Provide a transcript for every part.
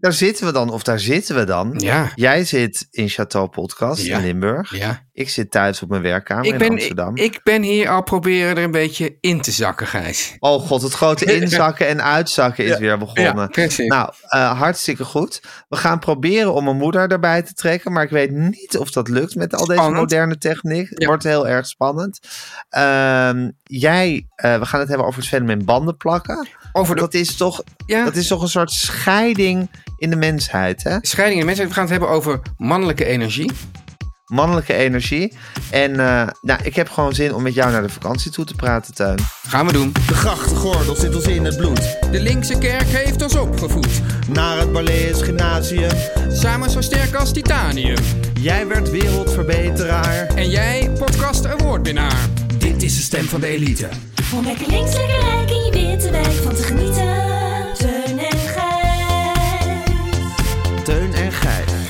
Daar zitten we dan, of daar zitten we dan. Ja. Jij zit in Chateau Podcast in Limburg. Ja. Ik zit thuis op mijn werkkamer Ik in Amsterdam. ik, ik ben hier al proberen er een beetje in te zakken, Gijs. Oh god, het grote inzakken en uitzakken is weer begonnen. Ja, precies. Nou, eh, hartstikke goed. We gaan proberen om mijn moeder erbij te trekken, maar ik weet niet of dat lukt met al deze Spannend. moderne techniek. Het Ja. wordt heel erg spannend. Ehm, jij, eh, we gaan het hebben over het fenomeen banden plakken. Over de Dat is toch, Ja. dat is toch een soort scheiding in de mensheid, hè? scheiding in de mensheid. We gaan het hebben over mannelijke energie. Mannelijke energie. En eh, nou, ik heb gewoon zin om met jou naar de vakantie toe te praten, Tuin. Gaan we doen. De grachtgordel zit ons in het bloed. De linkse kerk heeft ons opgevoed. Naar het Barlees Gymnasium. Samen zo sterk als titanium. Jij werd wereldverbeteraar. En jij, podcast awardwinnaar. Dit is de stem van de elite. Om lekker links, lekker rijk in je witte wijk van te genieten. Teun en Gijs. Teun en Gijs.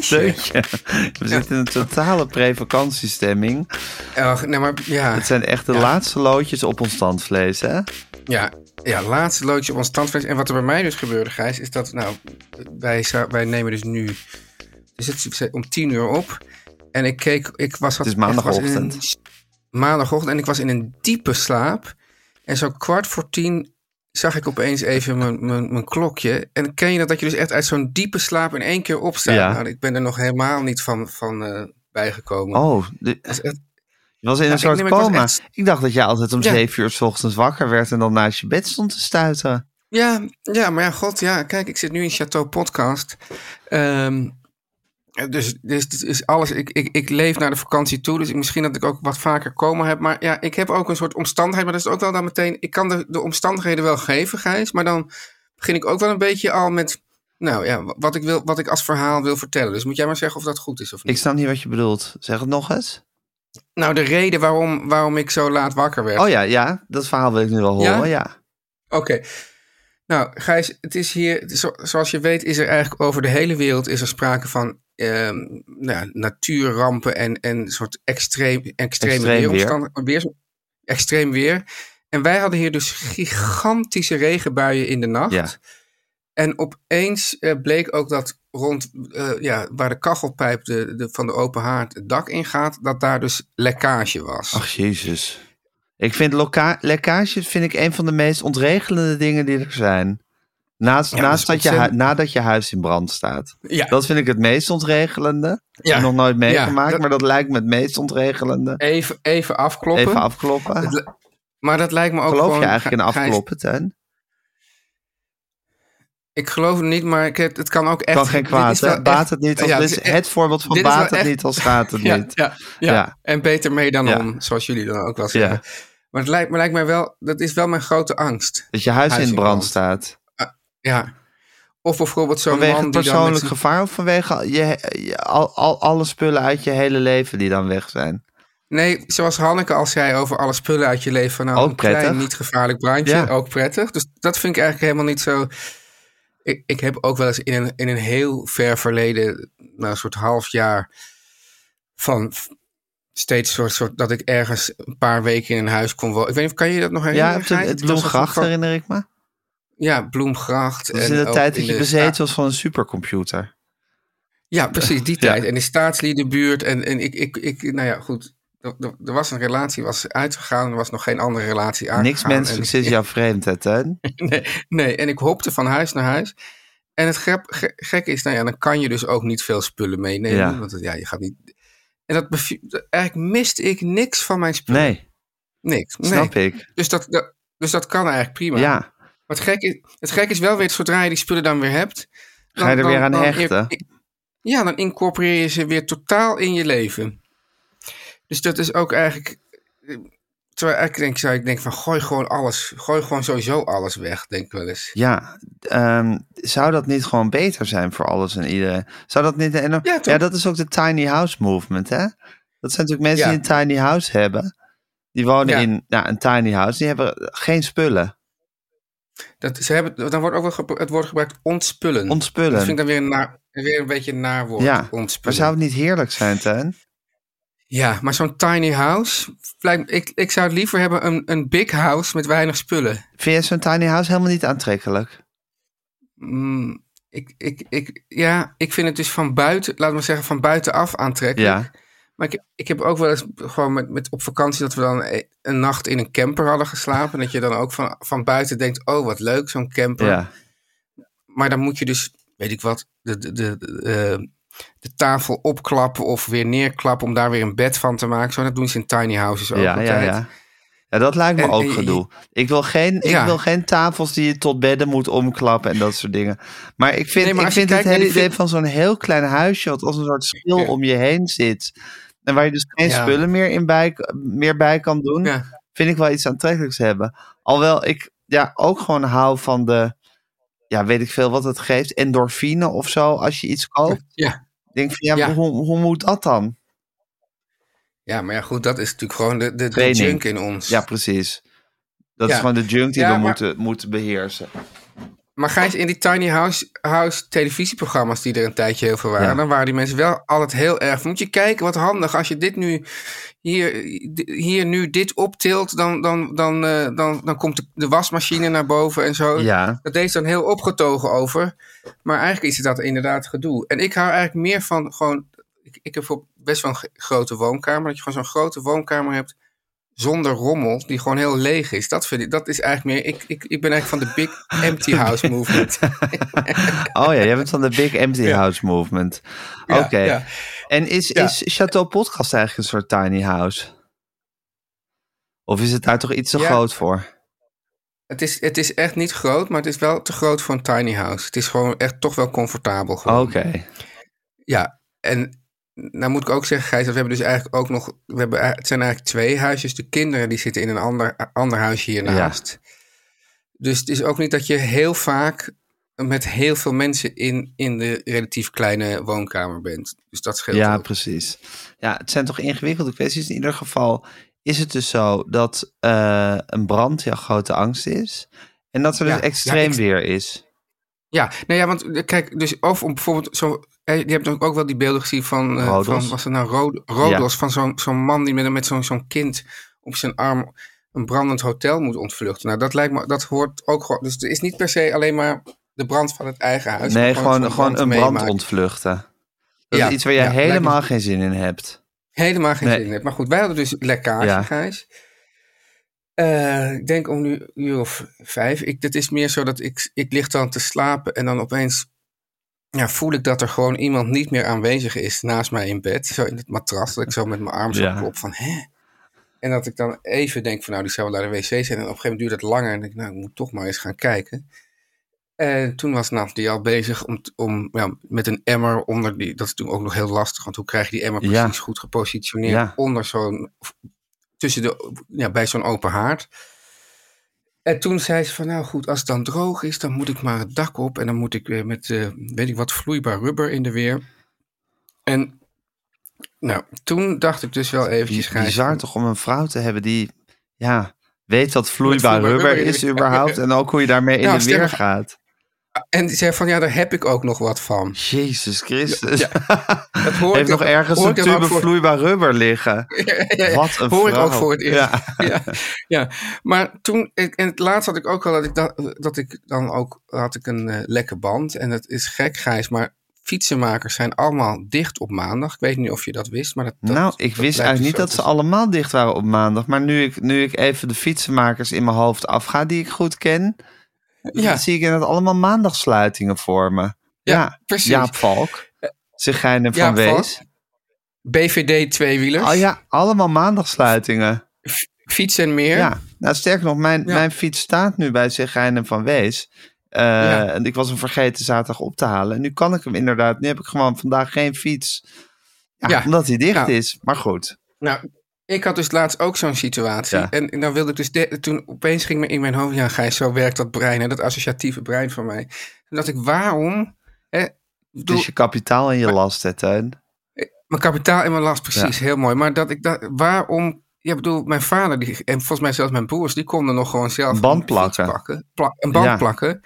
We zitten in een totale pre-vakantiestemming. Nou maar ja. Het zijn echt de Ja. laatste loodjes op ons tandvlees, hè? Ja, ja, laatste loodje op ons tandvlees. En wat er bij mij dus gebeurde, Gijs, is dat, nou, wij, wij nemen dus nu, dus het om tien uur op. En ik keek, ik was... Het is maandagochtend. een- maandagochtend en ik was in een diepe slaap. En zo kwart voor tien zag ik opeens even mijn, mijn, mijn klokje. En ken je dat, dat je dus echt uit zo'n diepe slaap in één keer opstaat? Ja. Nou, ik ben er nog helemaal niet van, van eh, bijgekomen. Oh, de- echt- je was in een soort ik coma. echt- Ik dacht dat je altijd om Ja. zeven uur s ochtends wakker werd en dan naast je bed stond te stuiteren. Ja, ja, maar ja, god, ja, kijk, ik zit nu in Chateau Podcast. Ehm, dus, dus dit is alles. Ik, ik, ik leef naar de vakantie toe, dus misschien dat ik ook wat vaker komen heb. Maar ja, ik heb ook een soort omstandigheid, maar dat is ook wel dan meteen. Ik kan de, de omstandigheden wel geven, Gijs, maar dan begin ik ook wel een beetje al met. Nou ja, wat ik, wil, wat ik als verhaal wil vertellen. Dus moet jij maar zeggen of dat goed is of niet. Ik snap niet wat je bedoelt. Zeg het nog eens. Nou, de reden waarom, waarom ik zo laat wakker werd. Oh ja, ja, dat verhaal wil ik nu wel horen, ja. Ja? Oké. Nou, Gijs, het is hier, zo- zoals je weet, is er eigenlijk over de hele wereld is er sprake van ehm, nou, natuurrampen en, en een soort extreem, extreme Extreem weer. Weer, extreem weer. En wij hadden hier dus gigantische regenbuien in de nacht. Ja. En opeens eh, bleek ook dat rond eh, ja, waar de kachelpijp de, de, van de open haard het dak ingaat, dat daar dus lekkage was. Ach, jezus. Ik vind lekkages vind ik een van de meest ontregelende dingen die er zijn. Naast, Ja, naast dat je nadat je huis in brand staat. ja, Dat vind ik het meest ontregelende. Ja. Heb ik nog nooit meegemaakt, dat- maar dat lijkt me het meest ontregelende. even, even afkloppen. Even afkloppen. Het Maar dat lijkt me ook Geloof gewoon... je eigenlijk in afkloppen, Teun? Ik geloof het niet, maar ik heb, het kan ook echt... Kan geen kwaad, hè? Baat het niet als... Ja, dit het voorbeeld van baat het echt- niet als gaat het Ja, niet. ja, ja. Ja. en beter mee dan om, zoals jullie dan ook wel Ja. zeggen. Maar het lijkt, me lijkt mij wel... Dat is wel mijn grote angst. Dat je huis, Huis in in brand brand. staat. Ja. Of bijvoorbeeld zo'n Vanwege man het die dan persoonlijk zijn- gevaar of vanwege je, je- al, al, alle spullen uit je hele leven die dan weg zijn? Nee, zoals Hanneke al zei over alle spullen uit je leven. Nou, Ook een klein, prettig. niet gevaarlijk brandje. Ja. Ook prettig. Dus dat vind ik eigenlijk helemaal niet zo... Ik, ik heb ook wel eens in een, in een heel ver verleden... Nou, een soort half jaar van steeds soort, soort dat ik ergens een paar weken in een huis kon wonen. Ik weet niet, kan je dat nog Ja, herinneren? het, Gijs? het Bloemgracht van- herinner ik me. Ja, Bloemgracht. Dat is en in de tijd dat je bezeten was van een supercomputer. Ja, precies, die tijd. En de staatsliedenbuurt. En, en ik, ik, ik, nou ja, goed. er, er- was een relatie, was uitgegaan. Er was nog geen andere relatie aangegaan. Niks menselijks En- is jou vreemd, hè, nee, nee, en ik hopte van huis naar huis. En het grap, ge- gekke is, nou ja, dan kan je dus ook niet veel spullen meenemen. Ja. Want ja, je gaat niet... En dat eigenlijk miste ik niks van mijn spullen. Nee, Niks. Nee. snap ik. Dus dat, dat, dus dat kan eigenlijk prima. Ja, Maar het gek, is, het gek is wel weer, zodra je die spullen dan weer hebt... Ga je er weer aan hechten? ja, dan incorporeer je ze weer totaal in je leven. Dus dat is ook eigenlijk... Terwijl eigenlijk denk, zou ik denk van, gooi gewoon alles. Gooi gewoon sowieso alles weg, denk ik wel eens. ja. Ehm, zou dat niet gewoon beter zijn voor alles en iedereen? Zou dat niet... En, Ja, dat is ook de tiny house movement, hè? Dat zijn natuurlijk mensen Ja. die een tiny house hebben. Die wonen Ja. in ja, een tiny house. Die hebben geen spullen. Dat, ze hebben, dan wordt ook wel het woord gebruikt ontspullen. Ontspullen. Dat vind ik dan weer een, naar, weer een beetje een naar woord. Ja, maar ontspullen. zou het niet heerlijk zijn, Teun? Ja, maar zo'n tiny house... Ik, ik zou het liever hebben een, een big house met weinig spullen. Vind je zo'n tiny house helemaal niet aantrekkelijk? Mm, ik, ik, ik, ja, ik vind het dus van buiten, laat maar zeggen, van buitenaf aantrekkelijk. Ja. Maar ik, ik heb ook wel eens gewoon met, met op vakantie dat we dan e- een nacht in een camper hadden geslapen. En dat je dan ook van, van buiten denkt, oh wat leuk zo'n camper. Ja. Maar dan moet je dus, weet ik wat, de, de, de, de, eh, de tafel opklappen of weer neerklappen om daar weer een bed van te maken. Zo, dat doen ze in tiny houses ook Ja, ja, altijd. ja. Ja, dat lijkt me En- ook en- gedoe. Ik wil, geen, ik Ja. wil geen tafels die je tot bedden moet omklappen en dat soort dingen. Maar ik vind, Nee, maar ik vind het hele idee van zo'n heel klein huisje... wat als een soort schil Ja. om je heen zit... en waar je dus geen Ja. spullen meer, in bij, meer bij kan doen... Ja. vind ik wel iets aantrekkelijks hebben. Alhoewel ik ja, ook gewoon hou van de... ja, weet ik veel wat het geeft... endorfine of zo, als je iets koopt. Ja. Ik denk van, ja, Ja. Hoe, hoe moet dat dan? ja, maar ja, goed, dat is natuurlijk gewoon de, de, junk in ons. Ja, precies. Dat is gewoon de junk die we maar- moeten, moeten beheersen. Maar Gijs, in die tiny house, house televisieprogramma's die er een tijdje heel veel waren, Ja. dan waren die mensen wel altijd heel erg. Moet je kijken, wat handig. Als je dit nu hier, hier nu dit optilt, dan, dan, dan, eh, dan, dan komt de, de wasmachine naar boven en zo. Ja, Dat deed ze dan heel opgetogen over. Maar eigenlijk is het dat inderdaad gedoe. En ik hou eigenlijk meer van gewoon. Ik, ik heb best wel een grote woonkamer. Dat je gewoon zo'n grote woonkamer hebt zonder rommel, die gewoon heel leeg is. Dat, vind ik, dat is eigenlijk meer. Ik, ik, ik ben eigenlijk van de big empty house movement. Oh ja, jij bent van de Big Empty Ja. House Movement. Oké. ja. En is, is Chateau Podcast eigenlijk een soort tiny house? Of is het daar toch iets te groot voor? Het is, het is echt niet groot, maar het is wel te groot voor een tiny house. Het is gewoon echt toch wel comfortabel. Oké. Ja, en nou moet ik ook zeggen, Gijs, dat we hebben dus eigenlijk ook nog... We hebben, het zijn eigenlijk twee huisjes. De kinderen die zitten in een ander, ander huisje hiernaast. Dus het is ook niet dat je heel vaak met heel veel mensen in, in de relatief kleine woonkamer bent. Dus dat scheelt Ja, ook. precies. Ja, het zijn toch ingewikkelde kwesties. In ieder geval is het dus zo dat eh, een brand jouw grote angst is. En dat er dus Ja, extreem ja, weer is. Ja, nou ja, want eh, kijk, dus of om bijvoorbeeld zo... eh, Je hebt ook wel die beelden gezien van... eh, Rodos. van was het nou Rod- Rodos? Van zo'n zo'n man die met, met zo'n zo'n kind op zijn arm een brandend hotel moet ontvluchten. Nou, dat lijkt me... Dat hoort ook gewoon... Dus het is niet per se alleen maar de brand van het eigen huis. nee, gewoon, gewoon een brand ontvluchten. Dat Ja, is iets waar je helemaal geen zin in hebt. Helemaal geen Nee. zin in hebt. Maar goed, wij hadden dus lekkage. Gijs. Eh, ik denk om nu uur of vijf. Ik, het is meer zo dat ik, ik lig dan te slapen en dan opeens ja, voel ik dat er gewoon iemand niet meer aanwezig is naast mij in bed. Zo in het matras, dat ik zo met mijn arm zo Ja. klop van hè? En dat ik dan even denk van nou, die zou wel naar de wc zijn. En op een gegeven moment duurt het langer en denk ik nou, ik moet toch maar eens gaan kijken. En toen was Nathalie al bezig om, om ja, met een emmer onder die. Dat is toen ook nog heel lastig, want hoe krijg je die emmer Ja. precies goed gepositioneerd onder zo'n. tussen de. ja, bij zo'n open haard. En toen zei ze van nou goed, als het dan droog is, dan moet ik maar het dak op. En dan moet ik weer met, eh, weet ik wat, vloeibaar rubber in de weer. En nou, toen dacht ik dus wel eventjes, Gijs, Bizar toch om een vrouw te hebben die ja, weet wat vloeibaar vloeibaar rubber is überhaupt. En ook hoe je daarmee in Nou, de weer gaat. En die zei van ja, daar heb ik ook nog wat van. Jezus Christus. Ja, Dat hoor Heeft ik nog ergens een tube voor- vloeibaar rubber liggen. Ja, ja, Wat een hoor ik ook voor het eerst. Ja. Ja. Ja, maar toen, en het laatst had ik ook al dat ik, dat, dat ik dan ook, had ik een eh, lekke band. En dat is gek, Gijs, maar fietsenmakers zijn allemaal dicht op maandag. Ik weet niet of je dat wist, maar dat, dat nou, ik dat wist eigenlijk dus niet dat ze allemaal dicht waren op maandag. Maar nu ik, nu ik even de fietsenmakers in mijn hoofd afga, die ik goed ken, Ja. zie ik inderdaad allemaal maandagsluitingen voor me. Ja, precies. Jaap Valk, Zegijnen van Valk. Wees. BVD tweewielers, Oh ja, allemaal maandagsluitingen. fiets en meer. Ja, nou sterker nog, mijn, Ja. mijn fiets staat nu bij Zegijnen van Wees. Eh, Ja. En ik was hem vergeten zaterdag op te halen. En nu kan ik hem inderdaad. Nu heb ik gewoon vandaag geen fiets. Ja, omdat hij dicht is. Maar goed. Nou, ik had dus laatst ook zo'n situatie. Ja. En, en dan wilde ik dus... de- toen opeens ging me in mijn hoofd... Ja, Gijs, zo werkt dat brein. Hè, dat associatieve brein van mij. Toen dacht ik, waarom... Hè, is je kapitaal en je last, hè, Teun? Mijn kapitaal en mijn last, precies. Heel mooi. Maar dat ik dacht, waarom... Ja, bedoel, mijn vader die, en volgens mij zelfs mijn broers... die konden nog gewoon zelf Een band plakken. pla- een band Ja. plakken.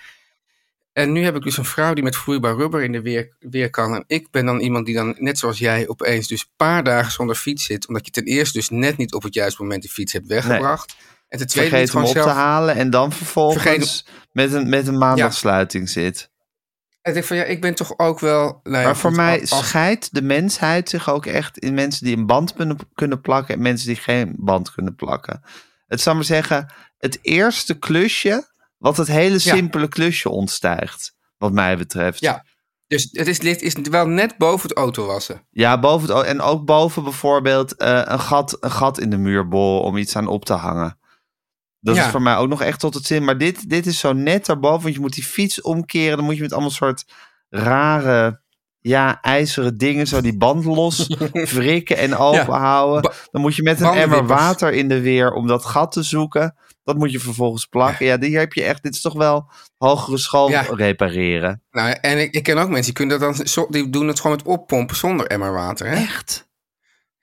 En nu heb ik dus een vrouw die met vloeibaar rubber in de weer, weer kan. En ik ben dan iemand die dan, net zoals jij, opeens dus een paar dagen zonder fiets zit. Omdat je ten eerste dus net niet op het juiste moment de fiets hebt weggebracht. En ten tweede Vergeet hem op te zelf... halen en dan vervolgens Vergeet met een, met een maandagsluiting zit. En ik van, ja, ik ben toch ook wel... Nou ja, Maar voor mij als- scheidt de mensheid zich ook echt in mensen die een band kunnen, kunnen plakken en mensen die geen band kunnen plakken. Het zal maar zeggen, het eerste klusje, wat het hele Ja. simpele klusje ontstijgt, wat mij betreft. Ja, dus het is, dit is wel net boven het autowassen. Ja, boven het, en ook boven bijvoorbeeld eh, een, gat, een gat in de muur boren om iets aan op te hangen. Dat Ja. is voor mij ook nog echt tot het zin. Maar dit, dit is zo net daarboven, want je moet die fiets omkeren. Dan moet je met allemaal soort rare, ja, ijzeren dingen zo die band los wrikken en openhouden. Dan moet je met een emmer water in de weer om dat gat te zoeken. Dat moet je vervolgens plakken. Ja, hier heb je echt, dit is toch wel hogere school Ja. repareren. Nou, en ik, ik ken ook mensen die kunnen dat dan, die doen het gewoon met oppompen zonder emmerwater. Hè? Echt?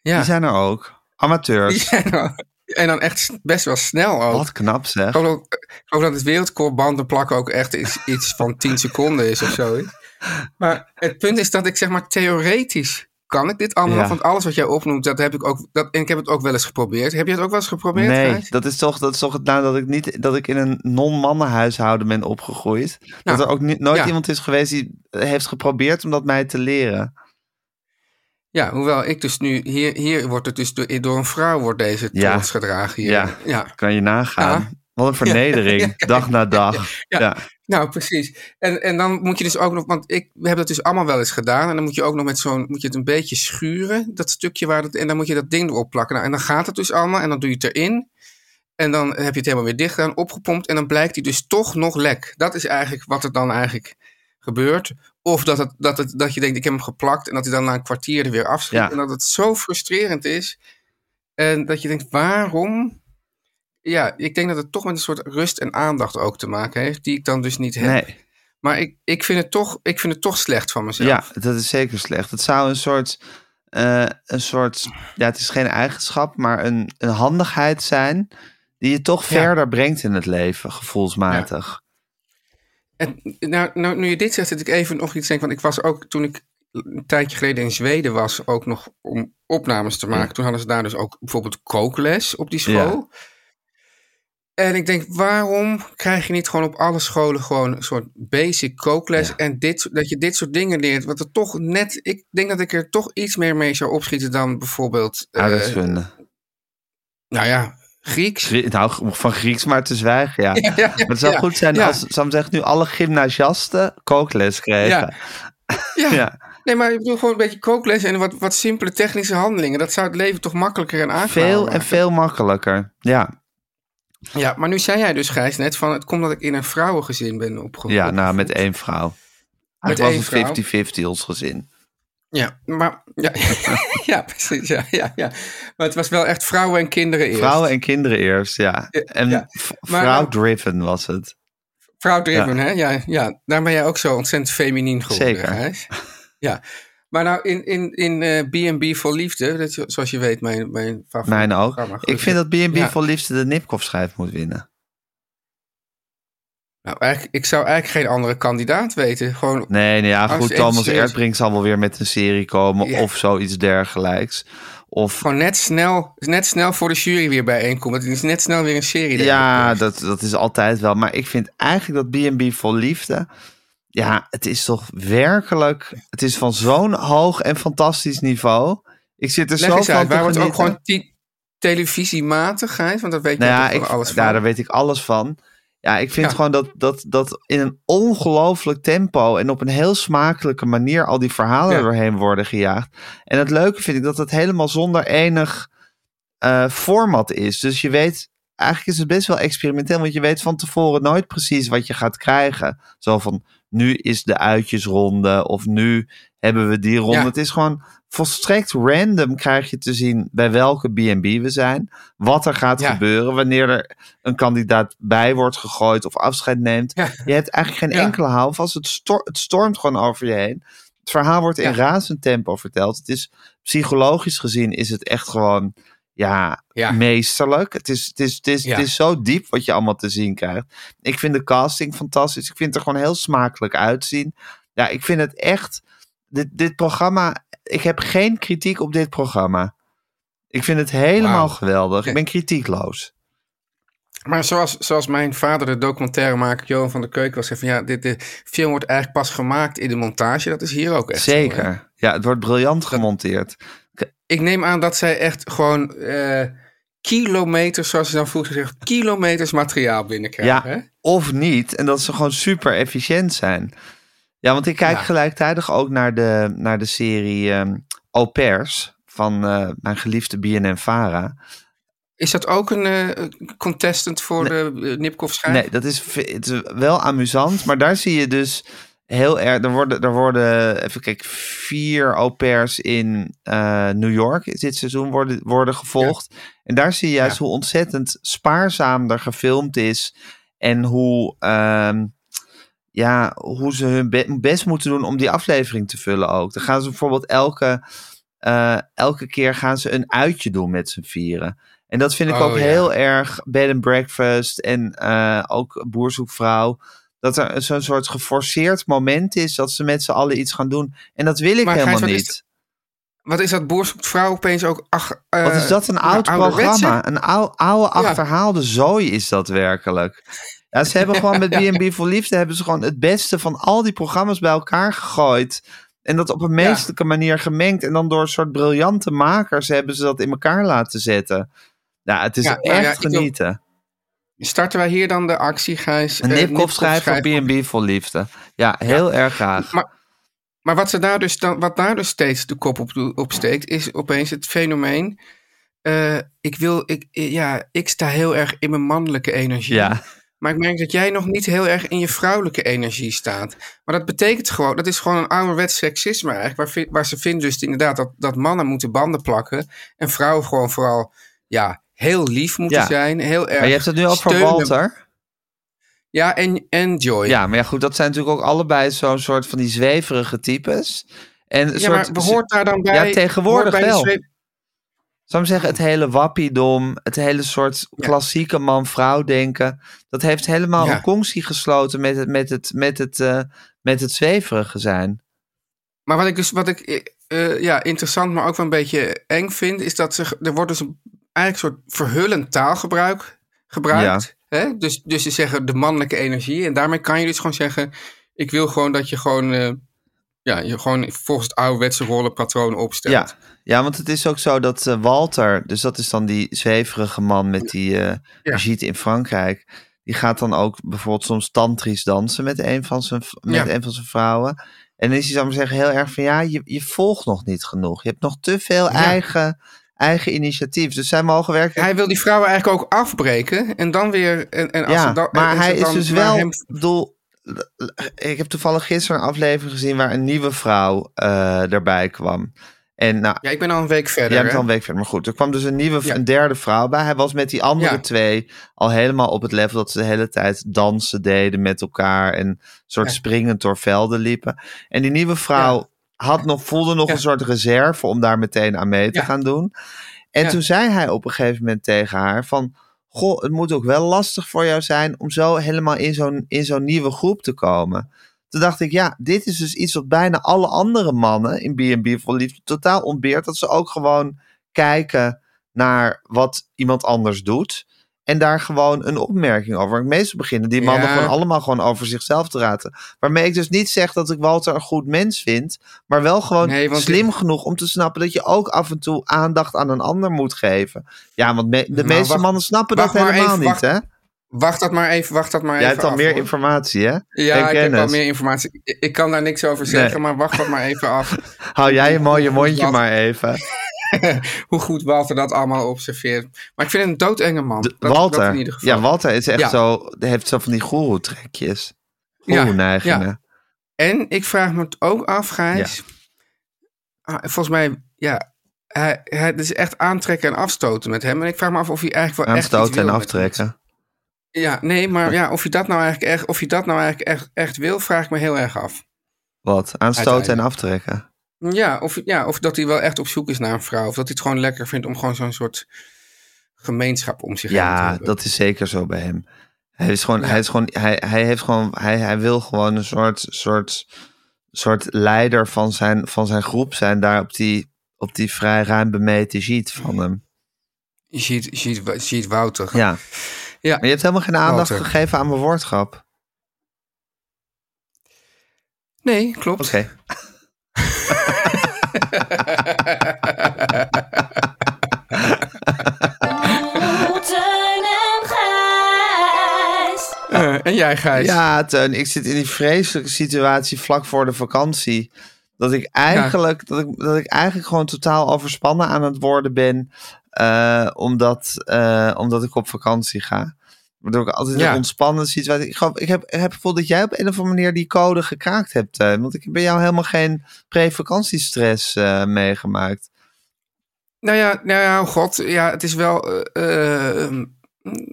Ja. Die zijn er ook. Amateurs. Die zijn er- en dan echt best wel snel ook. Wat knap zeg. Ik geloof, ook- ik geloof dat het wereldkorbanden plakken ook echt iets, iets van 10 seconden is of zo. Maar het punt is dat ik zeg maar theoretisch kan ik dit allemaal. Ja. Want alles wat jij opnoemt, dat heb ik ook. Dat, en ik heb het ook wel eens geprobeerd. Heb je het ook wel eens geprobeerd? Nee, Gijs? dat is toch, dat is toch het nou dat ik niet dat ik in een non-mannenhuishouden ben opgegroeid. dat Nou, er ook niet, nooit ja. iemand is geweest die heeft geprobeerd om dat mij te leren. Ja, hoewel ik dus nu. Hier, hier wordt het dus door, door een vrouw wordt deze Ja. trots gedragen. Hier. Ja. ja. Kan je nagaan. Wat een vernedering, dag na dag. Ja. Nou, precies. En, en dan moet je dus ook nog, want ik we hebben dat dus allemaal wel eens gedaan. En dan moet je ook nog met zo'n, moet je het een beetje schuren, dat stukje waar het, en dan moet je dat ding erop plakken. Nou, en dan gaat het dus allemaal en dan doe je het erin. En dan heb je het helemaal weer dicht gedaan, opgepompt. En dan blijkt die dus toch nog lek. Dat is eigenlijk wat er dan eigenlijk gebeurt. Of dat, het, dat, het, dat je denkt, ik heb hem geplakt. En dat hij dan na een kwartier er weer afschiet. Ja. En dat het zo frustrerend is. En dat je denkt, waarom? Ja, ik denk dat het toch met een soort rust en aandacht ook te maken heeft. Die ik dan dus niet heb. Nee, Maar ik, ik, vind het toch, ik vind het toch slecht van mezelf. ja, dat is zeker slecht. Het zou een soort, eh, een soort, ja, het is geen eigenschap, maar een, een handigheid zijn die je toch Ja. verder brengt in het leven, gevoelsmatig. En nou, nou, nu je dit zegt, dat ik even nog iets denk. Want ik was ook, toen ik een tijdje geleden in Zweden was, ook nog om opnames te maken. Ja. Toen hadden ze daar dus ook bijvoorbeeld kookles op die school. En ik denk, waarom krijg je niet gewoon op alle scholen gewoon een soort basic kookles Ja. en dit, dat je dit soort dingen leert? Wat er toch net, ik denk dat ik er toch iets meer mee zou opschieten dan bijvoorbeeld, eh, Aardrijkskunde. nou ja, Grieks. Grie- Nou, van Grieks maar te zwijgen, ja. Ja, ja, Maar het zou goed zijn als, ik zeggen, nu alle gymnasiasten kookles kregen. Ja. Nee, maar ik bedoel gewoon een beetje kookles en wat, wat simpele technische handelingen. Dat zou het leven toch makkelijker en aangenamer Veel en maken. veel makkelijker. Ja, Ja, maar nu zei jij dus, Gijs, net van het komt dat ik in een vrouwengezin ben opgegroeid. ja nou, met één vrouw. Het was een 50-50 ons gezin. Ja, maar... Ja, ja precies, ja, ja, ja. Maar het was wel echt vrouwen en kinderen eerst. Vrouwen en kinderen eerst, ja. Ja, En ja. Maar- vrouw-driven was het. Vrouw-driven, hè? Ja, ja, daar ben jij ook zo ontzettend feminien geworden, Zeker. Gijs. Ja. Maar nou, in, in, in eh, B&B voor Liefde, dat, zoals je weet, mijn, mijn favoriete Mijn ook. programma. Ik vind dat B&B Ja. voor liefde de Nipkoff-schijf moet winnen. Nou, eigenlijk, ik zou eigenlijk geen andere kandidaat weten. Gewoon, Nee, nee ja, goed. Thomas Erdbrink zal wel weer met een serie komen Ja. of zoiets dergelijks. Of gewoon net snel, net snel voor de jury weer bijeenkomt. Het is net snel weer een serie. Ja, dat, dat is altijd wel. Maar ik vind eigenlijk dat B&B vol liefde... ja, het is toch werkelijk... Het is van zo'n hoog en fantastisch niveau. Ik zit er Leg zo van uit, waar wordt ook gewoon ti- televisiematigheid? Want dat weet je Nou ja, ik, alles daar, van. daar weet ik alles van. Ja, ik vind Ja. gewoon dat, dat, dat in een ongelooflijk tempo en op een heel smakelijke manier al die verhalen Ja. doorheen worden gejaagd. En het leuke vind ik dat het helemaal zonder enig eh, format is. Dus je weet, eigenlijk is het best wel experimenteel, want je weet van tevoren nooit precies wat je gaat krijgen. Zo van, nu is de uitjesronde of nu hebben we die ronde. Ja. Het is gewoon volstrekt random krijg je te zien bij welke B&B we zijn. Wat er gaat Ja. gebeuren wanneer er een kandidaat bij wordt gegooid of afscheid neemt. Ja. Je hebt eigenlijk geen enkele houvast. Het, stor- het stormt gewoon over je heen. Het verhaal wordt in razend tempo verteld. Het is psychologisch gezien is het echt gewoon ja, Ja. meesterlijk. Het is, het, is, het, is, Ja. het is zo diep wat je allemaal te zien krijgt. Ik vind de casting fantastisch. Ik vind het er gewoon heel smakelijk uitzien. Ja, ik vind het echt. Dit, dit programma. Ik heb geen kritiek op dit programma. Ik vind het helemaal geweldig. Ik ben kritiekloos. Maar zoals, zoals mijn vader, de documentairemaker Johan van der Keuken, was zei van ja, dit, de film wordt eigenlijk pas gemaakt in de montage. Dat is hier ook echt. zo? Zeker. Ja, het wordt briljant gemonteerd. Ik neem aan dat zij echt gewoon eh, kilometers, zoals je dan vroeger zegt, kilometers materiaal binnenkrijgen. Ja, hè? of niet. En dat ze gewoon super efficiënt zijn. Ja, want ik kijk Ja. gelijktijdig ook naar de, naar de serie ehm Au Pairs van eh, mijn geliefde BNN Vara. Is dat ook een eh, contestant voor de uh, Nipkoff schijf? Nee, dat is, het is wel amusant, maar daar zie je dus heel erg. Er worden, er worden even kijken, vier au pairs in eh, New York dit seizoen worden, worden gevolgd. En daar zie je juist Ja. hoe ontzettend spaarzaam er gefilmd is. En hoe, ehm, ja, hoe ze hun be- best moeten doen om die aflevering te vullen ook. Dan gaan ze bijvoorbeeld elke, eh, elke keer gaan ze een uitje doen met z'n vieren. En dat vind ik Oh, ook ja. heel erg bed and breakfast en eh, ook boerzoekvrouw. Dat er zo'n soort geforceerd moment is dat ze met z'n allen iets gaan doen. En dat wil ik Maar helemaal Gijs, wat niet. is- Wat is dat boerzoekvrouw opeens ook? Ach, eh, Wat is dat een oud programma? Een oude, oude achterhaalde zooi is dat werkelijk. Ja, ze hebben gewoon met B&B voor Liefde hebben ze gewoon het beste van al die programma's bij elkaar gegooid. En dat op een meestelijke manier gemengd. En dan door een soort briljante makers hebben ze dat in elkaar laten zetten. Ja, het is Ja, echt ja, genieten. Starten wij hier dan de actie, Gijs? Een Eh, nipkoff schrijf voor B&B voor Liefde. Ja, heel erg graag. Maar, maar wat, ze daar dus dan, wat daar dus steeds de kop op, op steekt, is opeens het fenomeen. eh, ik wil, ik, ja, ik sta heel erg in mijn mannelijke energie. Ja. Maar ik merk dat jij nog niet heel erg in je vrouwelijke energie staat. Maar dat betekent gewoon, dat is gewoon een ouderwets seksisme eigenlijk. Waar, waar ze vinden dus inderdaad dat, dat mannen moeten banden plakken. En vrouwen gewoon vooral, ja, heel lief moeten Ja. zijn. Heel erg Maar je hebt het nu over steunen. Walter. Ja, en, en Joy. Ja, maar ja, goed, dat zijn natuurlijk ook allebei zo'n soort van die zweverige types. En Ja, soort, maar behoort daar dan bij... Ja, tegenwoordig hoort bij wel. zou ik zeggen, het hele wappiedom, het hele soort Ja. klassieke man-vrouw denken, dat heeft helemaal Ja. een conctie gesloten met het, met het, met het, eh, met het zweverige zijn. Maar wat ik dus wat ik eh, ja, interessant, maar ook wel een beetje eng vind, is dat ze, er wordt dus een, eigenlijk een soort verhullend taalgebruik gebruikt. Hè? Dus, dus ze zeggen de mannelijke energie. En daarmee kan je dus gewoon zeggen: ik wil gewoon dat je gewoon, eh, ja, je gewoon volgens het ouderwetse rollenpatroon opstelt. Ja. ja, want het is ook zo dat eh, Walter, dus dat is dan die zweverige man met die eh Ja. Brigitte in Frankrijk, die gaat dan ook bijvoorbeeld soms tantrisch dansen met een van zijn, met Ja. een van zijn vrouwen. En dan is hij, zou maar zeggen, heel erg van ja, je, je volgt nog niet genoeg. Je hebt nog te veel Ja. eigen, eigen initiatief. Dus zij mogen werken. Hij wil die vrouwen eigenlijk ook afbreken en dan weer. En, en als ja, dan, maar hij is dus wel. hem- Ik bedoel, ik heb toevallig gisteren een aflevering gezien waar een nieuwe vrouw eh erbij kwam. En nou, ja, ik ben al een week verder. Jij bent al een week verder. Maar goed, er kwam dus een nieuwe, Ja. een derde vrouw bij. Hij was met die andere Ja. twee al helemaal op het level dat ze de hele tijd dansen deden met elkaar. En soort Ja. springend door velden liepen. En die nieuwe vrouw had nog, voelde nog Ja. een soort reserve om daar meteen aan mee te Ja. gaan doen. En Ja. toen zei hij op een gegeven moment tegen haar van... Goh, het moet ook wel lastig voor jou zijn om zo helemaal in zo'n, in zo'n nieuwe groep te komen. Toen dacht ik, ja, dit is dus iets wat bijna alle andere mannen in B&B voor Liefde totaal ontbeert. Dat ze ook gewoon kijken naar wat iemand anders doet. En daar gewoon een opmerking over. Meestal beginnen die mannen Ja. gewoon allemaal gewoon over zichzelf te raten. Waarmee ik dus niet zeg dat ik Walter een goed mens vind, maar wel gewoon Nee, want slim genoeg om te snappen dat je ook af en toe aandacht aan een ander moet geven. Ja, want me- de Nou, meeste wacht- mannen snappen dat helemaal even, niet, wacht- hè? Wacht dat maar even, wacht dat maar Jij even hebt al af, meer hoor. informatie, hè? Ja, En ik heb al meer informatie. Ik, ik kan daar niks over zeggen, maar wacht dat maar even af. Hou jij je mooie mondje maar even. Hoe goed Walter dat allemaal observeert. Maar ik vind het een doodenge man. De- Dat, Walter. dat in ieder geval. ja, Walter is echt Ja. zo, heeft zo van die goeroe-trekjes. Ja, Goeroe-neigingen. ja. En ik vraag me het ook af, Gijs. Ah, volgens mij, ja, hij, hij, het is echt aantrekken en afstoten met hem. En ik vraag me af of hij eigenlijk wel echt iets Aanstoten en aftrekken. hem. Ja, nee, maar ja, of je dat nou eigenlijk echt, of je dat nou eigenlijk echt, echt wil, vraag ik me heel erg af. Wat? Aanstoten en aftrekken. Ja of, ja, of dat hij wel echt op zoek is naar een vrouw. Of dat hij het gewoon lekker vindt om gewoon zo'n soort gemeenschap om zich heen te Ja, hebben. dat is zeker zo bij hem. Hij is gewoon, Ja. hij is gewoon, hij, hij heeft gewoon, hij, hij wil gewoon een soort, soort, soort leider van zijn, van zijn groep zijn daar op die, op die vrij ruim bemeten sheet van hem. Je ziet, ziet, je ziet Wouter. Ja. Ja. Maar je hebt helemaal geen aandacht gegeven aan mijn woordgrap. Nee, klopt. Oké. En Gijs. Eh, en jij, Gijs? Ja, Teun, ik zit in die vreselijke situatie vlak voor de vakantie. Dat ik eigenlijk, dat ik, dat ik eigenlijk gewoon totaal overspannen aan het worden ben. eh, omdat, eh, omdat ik op vakantie ga. Waardoor ik altijd Ja. een ontspannen situatie. Ik, ik, heb, ik heb het gevoel dat jij op een of andere manier die code gekraakt hebt. Teun. Want ik heb bij jou helemaal geen pre-vakantiestress eh, meegemaakt. Nou ja, nou ja, oh god, ja, het is wel. eh, eh,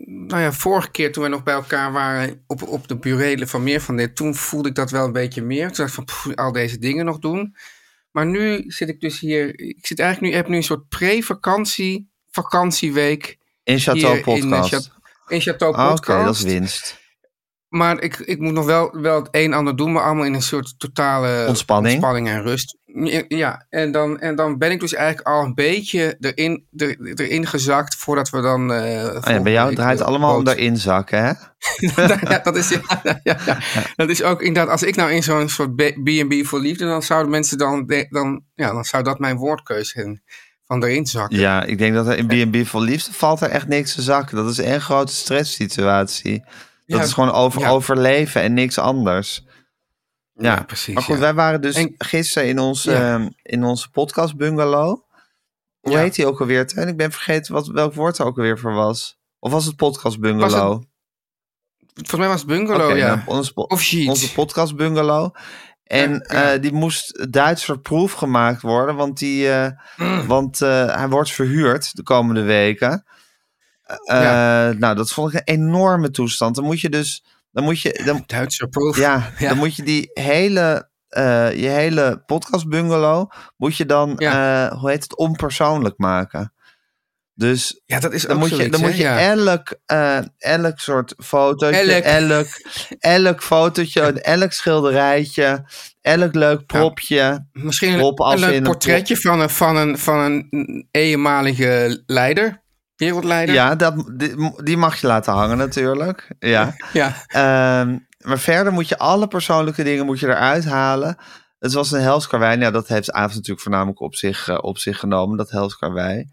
nou ja, vorige keer toen we nog bij elkaar waren op, op de burelen van meer van dit, toen voelde ik dat wel een beetje meer. Toen dacht ik van pff, al deze dingen nog doen. Maar nu zit ik dus hier. Ik zit eigenlijk nu, ik heb nu een soort pre-vakantie, vakantieweek. In Chateau in, eh, Podcast. Chat- in Chateau Ah, Oké, Podcast. dat is winst. Maar ik, ik moet nog wel, wel het een en ander doen, maar allemaal in een soort totale Ontspanning. ontspanning en rust. Ja, en dan, en dan ben ik dus eigenlijk al een beetje erin, er, erin gezakt voordat we dan. eh Oh ja, bij jou draait het allemaal om daarin zakken, hè? ja, dat is, ja, ja, ja, ja. dat is ook inderdaad, als ik nou in zo'n soort B&B voor liefde, dan zouden mensen dan, dan, ja, dan zou dat mijn woordkeuze zijn. Van erin zakken. Ja, ik denk dat er in B&B voor liefde valt er echt niks te zakken. Dat is een grote stresssituatie. Dat Ja, is gewoon over, ja. overleven en niks anders. Ja, Ja, precies, Maar goed, wij waren dus En- gisteren in, Ja. ehm, in onze podcast bungalow. Hoe heet die ook alweer? En ik ben vergeten wat, welk woord er ook alweer voor was. Of was het podcast bungalow? Volgens mij was het bungalow, ja. nou, onze, po- Of sheet. onze podcast bungalow. En Ja, ja. eh, die moest Duits verproef gemaakt worden, want, die, eh, Mm. want eh, hij wordt verhuurd de komende weken. Ja. Nou, dat vond ik een enorme toestand. Dan moet je dus, dan moet je, dan, Duitse proef. ja, dan moet je die hele, je hele podcast bungalow, moet je dan, hoe heet het, onpersoonlijk maken. Dus Ja, dat is dan moet je, zoiets, dan moet je ja. elk, eh, elk soort fotootje, Elk. elk, elk fotootje, elk schilderijtje, elk leuk propje. Misschien een, Rob als een leuk in een portretje van een, van, een, van een eenmalige leider. Wereldleider. Ja, dat, die, die mag je laten hangen natuurlijk. Ja. Ja. Ehm, maar verder moet je alle persoonlijke dingen moet je eruit halen. Het was een helskarwei. Ja, dat heeft Aaf natuurlijk voornamelijk op zich, eh, op zich genomen, dat helskarwei.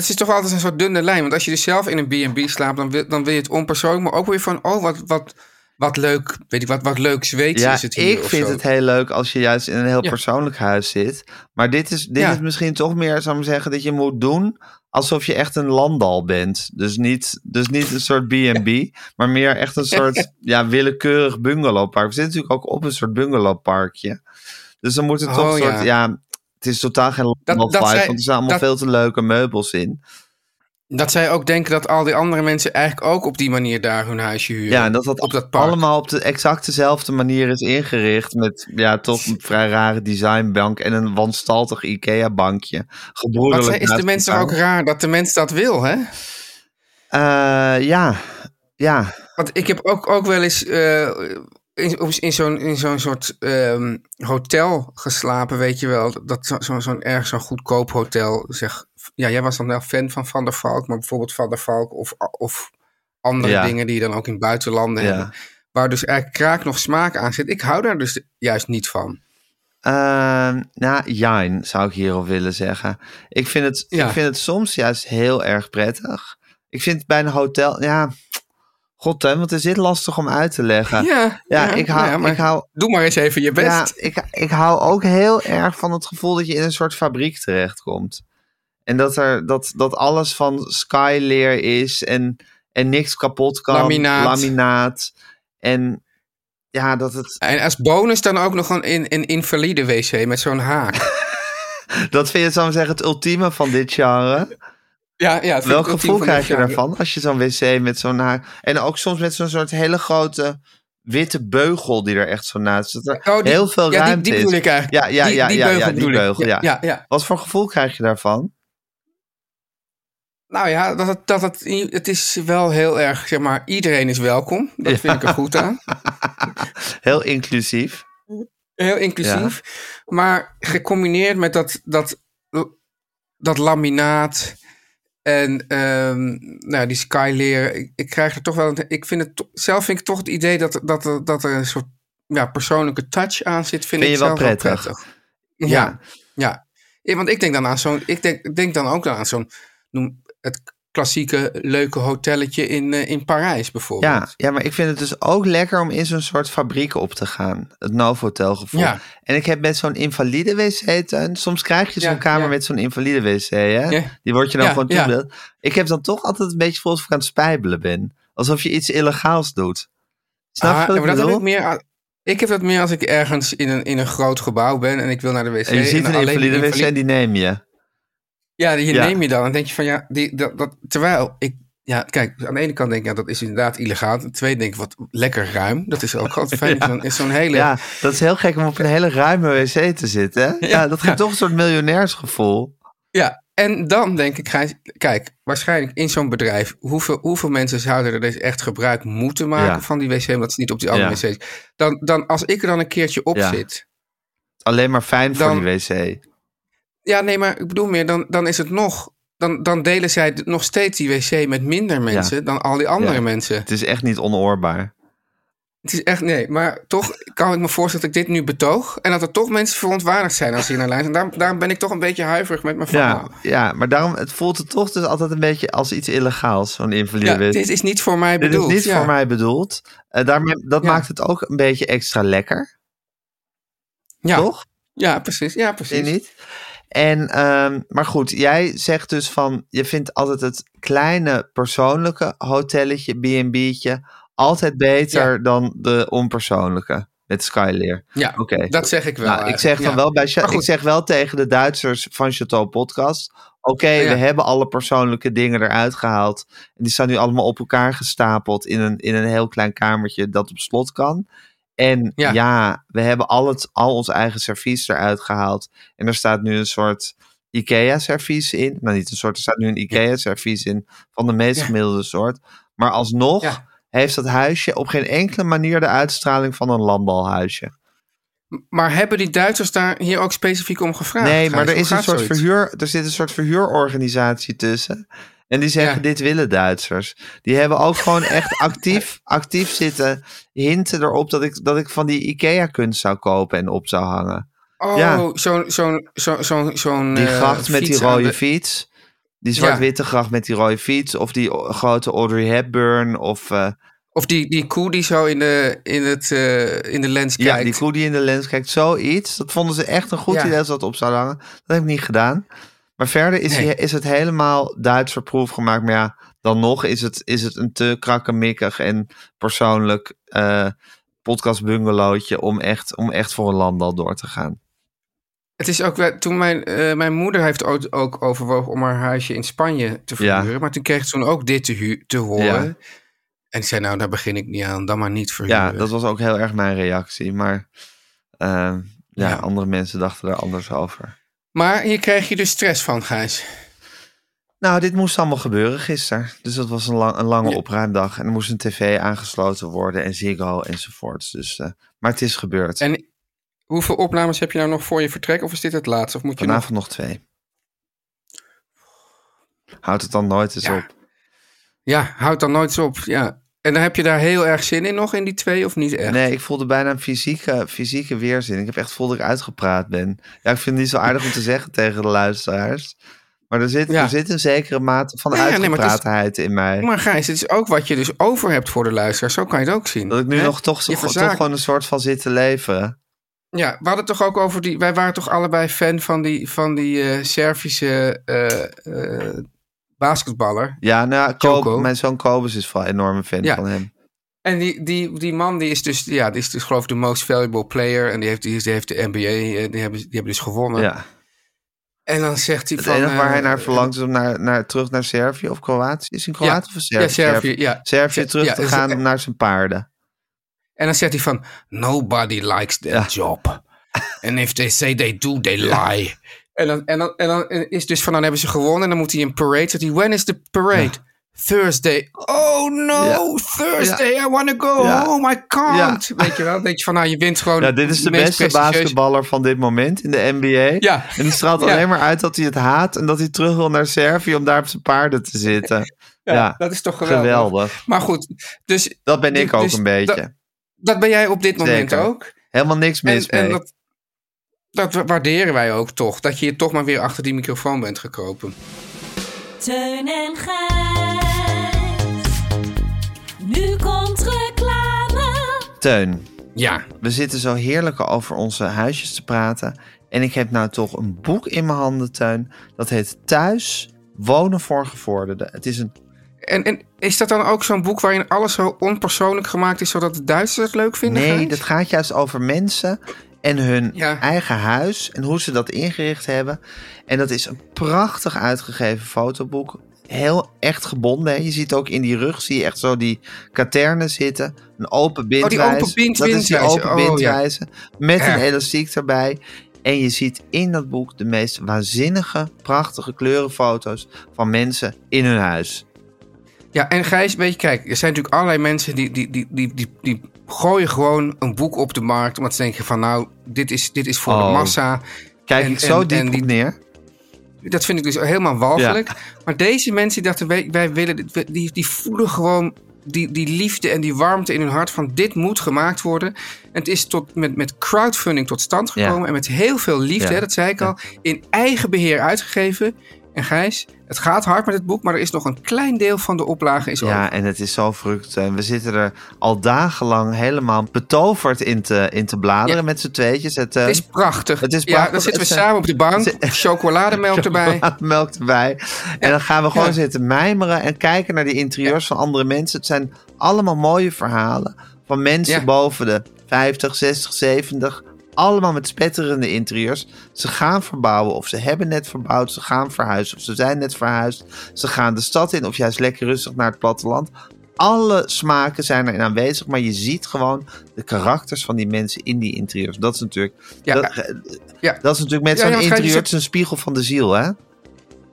Het is toch altijd een soort dunne lijn. Want als je dus zelf in een B&B slaapt, dan wil, dan wil je het onpersoonlijk. Maar ook weer van, oh, wat, wat, wat leuk. Weet ik wat, wat leuk Zweeds Ja, is het hier. ik vind zo. het heel leuk als je juist in een heel Ja. persoonlijk huis zit. Maar dit is, dit Ja. is misschien toch meer, zou ik zeggen, dat je moet doen alsof je echt een landal bent. Dus niet, dus niet een soort B&B, maar meer echt een soort ja, willekeurig bungalowpark. We zitten natuurlijk ook op een soort bungalowparkje. Dus dan moet het toch Oh, een soort, ja. Het is totaal geen dat vibe, zij- want er zijn allemaal dat- veel te leuke meubels in. Dat zij ook denken dat al die andere mensen eigenlijk ook op die manier daar hun huisje huren. Ja, en dat dat, op dat park. allemaal op de exact dezelfde manier is ingericht. Met ja, toch een vrij rare designbank en een wanstaltig IKEA-bankje. Wat is de mensen ook raar dat de mens dat wil, hè? Eh, ja, ja. Want ik heb ook, ook wel eens eh, in, in zo'n in zo'n soort ehm, hotel geslapen, weet je wel. Dat zo- zo- zo'n erg zo'n goedkoop hotel. Zeg, ja, jij was dan wel fan van Van der Valk, maar bijvoorbeeld Van der Valk of, of andere Ja. dingen die je dan ook in buitenlanden Ja. hebben. Waar dus eigenlijk kraak nog smaak aan zit. Ik hou daar dus juist niet van. Ehm, nou, jijn zou ik hierop willen zeggen. Ik vind, het, Ja. ik vind het soms juist heel erg prettig. Ik vind het bij een hotel... Ja, god hè, want het is dit lastig om uit te leggen. Ja, Ja, ik hou- maar ik hou- Doe maar eens even je best. Ja, ik, ik hou ook heel erg van het gevoel dat je in een soort fabriek terechtkomt. En dat, er, dat, dat alles van skyleer is en, en niks kapot kan. Laminaat. Laminaat. En ja, dat het... En als bonus dan ook nog een, een, een invalide wc met zo'n haak. Dat vind je, zou ik zeggen, het ultieme van dit genre. Ja, ja, Welk gevoel krijg je daarvan als je zo'n wc met zo'n haar... En ook soms met zo'n soort hele grote witte beugel die er echt zo naast zit. Er Oh, die- heel veel ja, die- ruimte die, is. bedoel ik eigenlijk. Ja, ja, die, ja, die ja, beugel ja, die beugel, ja. ja, ja. Wat voor gevoel krijg je daarvan? Nou ja, dat het, dat het, het is wel heel erg, zeg maar, iedereen is welkom. Dat vind ik er goed aan. Heel inclusief. Heel inclusief. Maar gecombineerd met dat, dat, dat laminaat en ehm, nou, die skyleer. Ik, ik krijg er toch wel. een- Ik vind het zelf vind ik toch het idee dat, dat, er- dat er een soort ja, persoonlijke touch aan zit. Vind, Vind ik je wel zelf prettig? Ja, ja. ja. want ik denk dan aan zo'n. Ik denk, denk dan ook aan zo'n. Noem het klassieke leuke hotelletje in, eh, in Parijs bijvoorbeeld. Ja, ja, maar ik vind het dus ook lekker om in zo'n soort fabriek op te gaan. Het Novotel gevoel. Ja. En ik heb met zo'n invalide wc-tuin. Soms krijg je zo'n Ja, kamer ja. met zo'n invalide wc, hè? Ja. Die wordt je dan gewoon ja. toebedeeld. Ik heb dan toch altijd een beetje voelt of ik aan het spijbelen ben. Alsof je iets illegaals doet. Snap je Ah, wat ik maar dat heb ik meer. Ik heb dat meer als ik ergens in een, in een groot gebouw ben en ik wil naar de wc. En je ziet een invalide die wc en die neem je. Ja, die Ja. neem je dan en denk je van ja, die, dat, dat, terwijl ik. Ja, kijk, aan de ene kant denk ik, ja, dat is inderdaad illegaal. Aan de tweede denk ik, wat lekker ruim. Dat is ook altijd fijn. Ja. Is zo'n hele... Ja, dat is heel gek om op een hele ruime wc te zitten. Hè? Ja, dat geeft Ja. toch een soort miljonairsgevoel. Ja, en dan denk ik, Gijs, kijk, waarschijnlijk in zo'n bedrijf, hoeveel, hoeveel mensen zouden er dus echt gebruik moeten maken Ja. van die wc, omdat ze niet op die andere Ja. wc's. Dan, dan, als ik er dan een keertje op Ja. zit. Alleen maar fijn voor die wc. Ja, nee, maar ik bedoel meer, dan, dan is het nog. Dan, dan delen zij nog steeds die wc met minder mensen dan al die andere Ja. mensen. Het is echt niet onoorbaar. Het is echt, nee, maar toch kan ik me voorstellen dat ik dit nu betoog. En dat er toch mensen verontwaardigd zijn als ze hier naar luisteren. Daarom, daarom ben ik toch een beetje huiverig met mijn verhaal. Ja, ja, maar daarom, het voelt het toch dus altijd een beetje als iets illegaals, zo'n invalide Ja, wc. dit is niet voor mij Dit bedoeld. is niet voor mij bedoeld. Eh, daarmee, dat maakt het ook een beetje extra lekker, Ja, toch? ja precies. Ja, precies. niet? En, ehm, maar goed, jij zegt dus van, je vindt altijd het kleine persoonlijke hotelletje, B&B'tje, altijd beter Ja. dan de onpersoonlijke met Skyleer. Ja, Oké. dat zeg ik wel. Nou, ik zeg dan Ja. wel bij ik zeg wel tegen de Duitsers van Chateau Podcast. Oké, Ja. we hebben alle persoonlijke dingen eruit gehaald. En die staan nu allemaal op elkaar gestapeld in een, in een heel klein kamertje dat op slot kan. En ja, Ja. we hebben al, het, al ons eigen servies eruit gehaald. En er staat nu een soort IKEA-servies in. Nou, niet een soort, er staat nu een IKEA-servies in van de meest gemiddelde soort. Maar alsnog Ja. heeft dat huisje op geen enkele manier de uitstraling van een landbalhuisje. Maar hebben die Duitsers daar hier ook specifiek om gevraagd? Nee, maar er, is een soort zoiets? verhuur, er zit een soort verhuurorganisatie tussen. En die zeggen, Ja. dit willen Duitsers. Die hebben ook gewoon echt actief, actief zitten hinten erop dat ik, dat ik van die IKEA-kunst zou kopen en op zou hangen. Oh, Ja. zo'n zo'n zo'n zo'n zo'n Die eh, gracht met die rode de- fiets. Die zwart-witte gracht met die rode fiets. Of die grote Audrey Hepburn. Of eh, Of die, die koe die zo in de, in het, eh, in de lens kijkt. ja, die koe die in de lens kijkt. Zoiets. Dat vonden ze echt een goed idee als dat op zou hangen. Dat heb ik niet gedaan. Maar verder is, Nee. die- is het helemaal Duits verproef gemaakt. Maar ja, dan nog is het, is het een te krakkemikkig en persoonlijk podcast bungalowtje om echt, om echt voor een landal door te gaan. Het is ook wel, toen mijn, eh, mijn moeder heeft ook, ook overwogen om haar huisje in Spanje te Ja. verhuren. Maar toen kreeg ze toen ook dit te, horen. Ja. En ik zei, nou, daar begin ik niet aan. Dan maar niet verhuren. Ja, dat was ook heel erg mijn reactie. Maar eh, ja, Ja. andere mensen dachten er anders over. Maar hier kreeg je dus stress van, Gijs. Nou, dit moest allemaal gebeuren gisteren. Dus dat was een, lang, een lange Ja. opruimdag. En er moest een tv aangesloten worden en Ziggo enzovoorts. Dus, eh, maar het is gebeurd. En hoeveel opnames heb je nou nog voor je vertrek? Of is dit het laatste? Of moet je nog... Vanavond nog twee. Houdt het dan nooit eens Ja. op. Ja, houd dan nooit eens op. Ja. En dan heb je daar heel erg zin in nog, in die twee, of niet echt? Nee, ik voelde bijna een fysieke, fysieke weerzin. Ik heb echt gevoeld dat ik uitgepraat ben. Ja, ik vind het niet zo aardig om te zeggen tegen de luisteraars. Maar er zit, Ja. er zit een zekere mate van Ja, nee, is- uitgepraatheid in mij. Maar Gijs, het is ook wat je dus over hebt voor de luisteraar. Zo kan je het ook zien. Dat ik nu Hè? nog toch, zo, toch gewoon een soort van zit te leven. Ja, we hadden toch ook over die... Wij waren toch allebei fan van die, van die eh, Servische eh, eh, basketballer. Ja, nou. Koop, mijn zoon Kobus is wel een enorme fan Ja. van hem. En die, die, die man die is dus, ja, die is dus geloof ik de most valuable player. En die heeft, die, heeft de NBA, eh, die hebben, die hebben dus gewonnen. Ja. En dan zegt hij Het van... enige waar eh, hij naar verlangt is om naar, naar, terug naar Servië of Kroatië. Is hij Kroatië of Servië? Ja, Servië, ja. Servië terug Ja, te gaan naar zijn paarden. En dan zegt hij van, nobody likes that job. And if they say they do, they lie. En dan, en, dan, en dan is dus van, dan hebben ze gewonnen. En dan moet hij een parade. Zegt hij, when is the parade? Thursday. Oh no, Ja. Thursday, I want to go Ja. home, I can't. Weet je wel, denk je van, nou, je wint gewoon... Ja, dit is de beste basketballer van dit moment in de NBA. Ja. En die straalt alleen maar uit dat hij het haat en dat hij terug wil naar Servië om daar op zijn paarden te zitten. Ja, dat is toch geweldig. geweldig. Maar goed, dus... Dat ben ik ook dus een beetje. Dat, dat ben jij op dit moment Zeker. ook. Helemaal niks En, mis mee. en dat, dat wa- waarderen wij ook toch. Dat je hier toch maar weer achter die microfoon bent gekropen. Teun en Gijs. Nu komt reclame. Teun, Ja, we zitten zo heerlijk over onze huisjes te praten. En ik heb nou toch een boek in mijn handen, Teun. Dat heet Thuis wonen voor gevorderden. Het is een en, en is dat dan ook zo'n boek waarin alles zo onpersoonlijk gemaakt is, zodat de Duitsers het leuk vinden? Nee, Gijs? dat gaat juist over mensen en hun Ja. eigen huis en hoe ze dat ingericht hebben. En dat is een prachtig uitgegeven fotoboek. Heel echt gebonden. Hè. Je ziet ook in die rug, zie je echt zo die katernen zitten. Een open bindwijze. Oh, open bind- dat is die open Oh, ja. Met een elastiek erbij. En je ziet in dat boek de meest waanzinnige, prachtige kleurenfoto's van mensen in hun huis. Ja, en Gijs, weet je, kijk, er zijn natuurlijk allerlei mensen die, die, die, die, die, die gooien gewoon een boek op de markt. Omdat ze denken van, nou, dit is, dit is voor Oh. de massa. Kijk En- ik zo en- diep en die- neer. Dat vind ik dus helemaal walgelijk. Maar deze mensen die dachten, wij, wij willen, die, die voelen gewoon die, die liefde en die warmte in hun hart van dit moet gemaakt worden. En het is tot, met, met crowdfunding tot stand Ja. gekomen. En met heel veel liefde, Ja. hè, dat zei ik al, in eigen beheer uitgegeven. En Gijs, het gaat hard met het boek, maar er is nog een klein deel van de oplage is over. Ja, en het is zo verrukt. En we zitten er al dagenlang helemaal betoverd in te, in te bladeren Ja. met z'n tweetjes. Het, eh, Het is prachtig. Het is Ja, prachtig. dan zitten we Het, samen op de bank, chocolademelk erbij. melk erbij. En dan gaan we gewoon Ja. zitten mijmeren en kijken naar die interieurs van andere mensen. Het zijn allemaal mooie verhalen van mensen Ja. boven de 50, 60, 70. Allemaal met spetterende interieurs. Ze gaan verbouwen of ze hebben net verbouwd. Ze gaan verhuizen of ze zijn net verhuisd. Ze gaan de stad in of juist lekker rustig naar het platteland. Alle smaken zijn erin aanwezig, maar je ziet gewoon de karakters van die mensen in die interieurs. Dat is natuurlijk, Ja, dat, ja. dat is natuurlijk met Ja, zo'n ja, interieur, zit- het is een spiegel van de ziel, hè?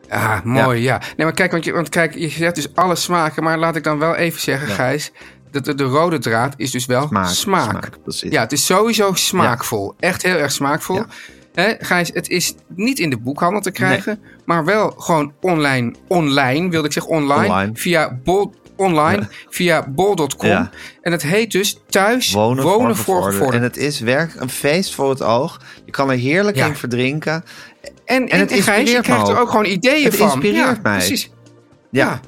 Ah, mooi, ja. Nee, maar kijk, want, je, want kijk, je zegt dus alle smaken, maar laat ik dan wel even zeggen, Ja. Gijs, dat de, de rode draad is dus wel Smaak, smaak. smaak, precies. Ja, het is sowieso smaakvol. Echt heel erg smaakvol. Ja. Gijs, het is niet in de boekhandel te krijgen, maar wel gewoon online, online, wilde ik zeggen online, Online. via bol, online, Ja. via bol.com. En het heet dus Thuis Wonen, voor, voor gevorderden. En het is werkelijk een feest voor het oog. Je kan er heerlijk in verdrinken. En, en, en het en Gijs, je inspireert krijgt er ook. gewoon ideeën Het van. inspireert ja, mij. Precies. Ja. Ja.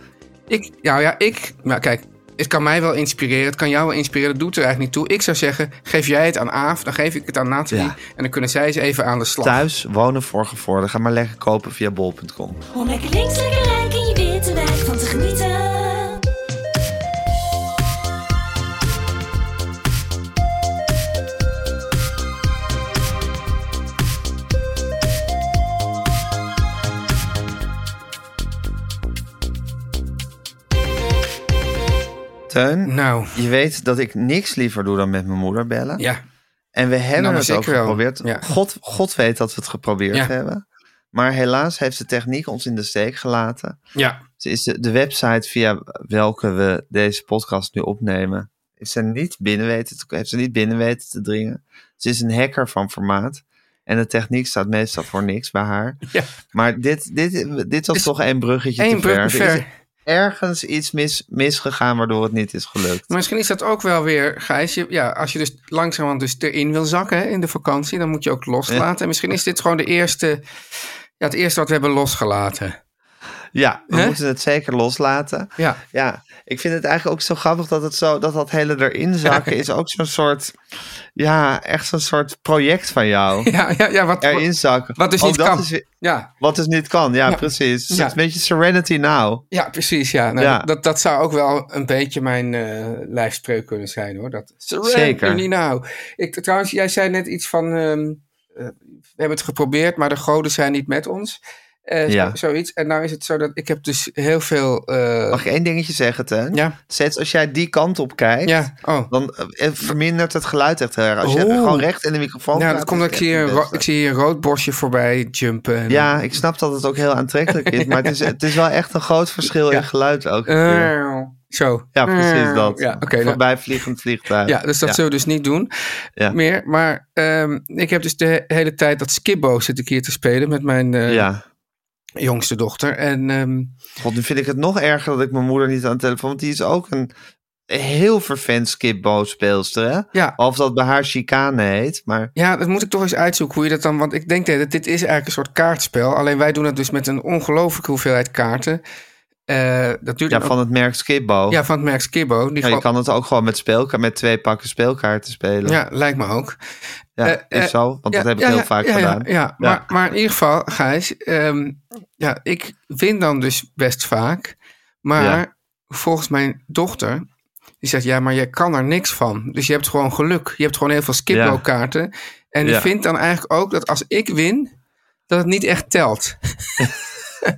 Ik, nou ja, ik, maar kijk, het kan mij wel inspireren, het kan jou wel inspireren, dat doet er eigenlijk niet toe. Ik zou zeggen, geef jij het aan Aaf, dan geef ik het aan Nathalie Ja. en dan kunnen zij eens even aan de slag. Thuis wonen voor gevorderden. Ga maar lekker kopen via bol.com. Om lekker links, lekker rijk Teun, Nou, je weet dat ik niks liever doe dan met mijn moeder bellen. ja. En we hebben Nou, het ook geprobeerd. Ja. God, God weet dat we het geprobeerd Ja. hebben. Maar helaas heeft de techniek ons in de steek gelaten. Ja. Ze is de, de website via welke we deze podcast nu opnemen, is ze niet binnen weten heeft ze niet binnen weten te dringen. Ze is een hacker van formaat. En de techniek staat meestal voor niks bij haar. Ja. Maar dit, dit, dit was Is toch één bruggetje één te Er ver. Ergens iets mis, misgegaan waardoor het niet is gelukt. Maar misschien is dat ook wel weer, Gijs. Je, ja, als je dus langzamerhand dus erin wil zakken hè, in de vakantie, dan moet je ook loslaten. En misschien is dit gewoon de eerste, ja, het eerste wat we hebben losgelaten. Ja, we Hè? moeten het zeker loslaten. Ja. Ja, ik vind het eigenlijk ook zo grappig dat het zo, dat dat hele erin zakken is ook zo'n soort, ja, echt zo'n soort project van jou. Ja, ja, ja wat, Erin zakken. wat dus Ook niet dat kan. is ja, wat dus niet kan, ja, Ja. precies. Het is Ja. een beetje Serenity Now. ja, precies. Ja. Nou, Ja. Dat, dat zou ook wel een beetje mijn eh lijfspreuk kunnen zijn hoor. Dat, Zeker. Niet nou. Ik, trouwens, jij zei net iets van, ehm, eh, we hebben het geprobeerd, maar de goden zijn niet met ons. Eh, Ja. Zoiets. En nou is het zo dat ik heb dus heel veel... eh, Mag ik één dingetje zeggen, Teun? ja, Steeds als jij die kant op kijkt, ja, oh. dan eh, vermindert het geluid echt heel erg. Als je gewoon recht in de microfoon Ja, dat komt dat ik zie, een ik zie hier een rood borstje voorbij jumpen. en- Ja, ik snap dat het ook heel aantrekkelijk is, maar het is, het is wel echt een groot verschil Ja. in geluid ook. zo. Ja, precies dat. Ja, oké. nou, Voorbijvliegend vliegtuig. ja, dus dat zullen we dus niet doen Ja. meer. Maar ehm, ik heb dus de hele tijd dat Skibbo zit ik hier te spelen met mijn ja. Jongste dochter. En ehm, God, nu vind ik het nog erger dat ik mijn moeder niet aan de telefoon... want die is ook een heel vervent skipbo-speelster, hè? ja, Of dat bij haar chicane heet, maar... ja, dat moet ik toch eens uitzoeken hoe je dat dan... Want ik denk dat dit is eigenlijk een soort kaartspel. Alleen wij doen het dus met een ongelooflijke hoeveelheid kaarten. Eh, Ja, van het merk Skipbo. ja, van het merk Skibbo. Die Ja, je kan het ook gewoon met, speelka met twee pakken speelkaarten spelen. ja, lijkt me ook. Ja, eh, is zo, want dat heb ik heel vaak ja, gedaan. Ja, ja. Maar, maar in ieder geval, Gijs, ehm, ja, ik win dan dus best vaak. Maar volgens mijn dochter, die zegt, ja, maar jij kan er niks van. Dus je hebt gewoon geluk. Je hebt gewoon heel veel Skippo-kaarten. En die vindt dan eigenlijk ook dat als ik win, dat het niet echt telt.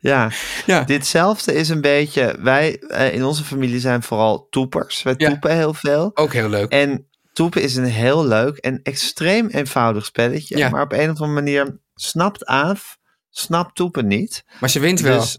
Ja, Ja, ditzelfde is een beetje... Wij eh, in onze familie zijn vooral toepers. Wij Ja. toepen heel veel. ook heel leuk. En toepen is een heel leuk en extreem eenvoudig spelletje. Ja. Maar op een of andere manier snapt Aaf, snapt toepen niet. Maar ze wint wel. Dus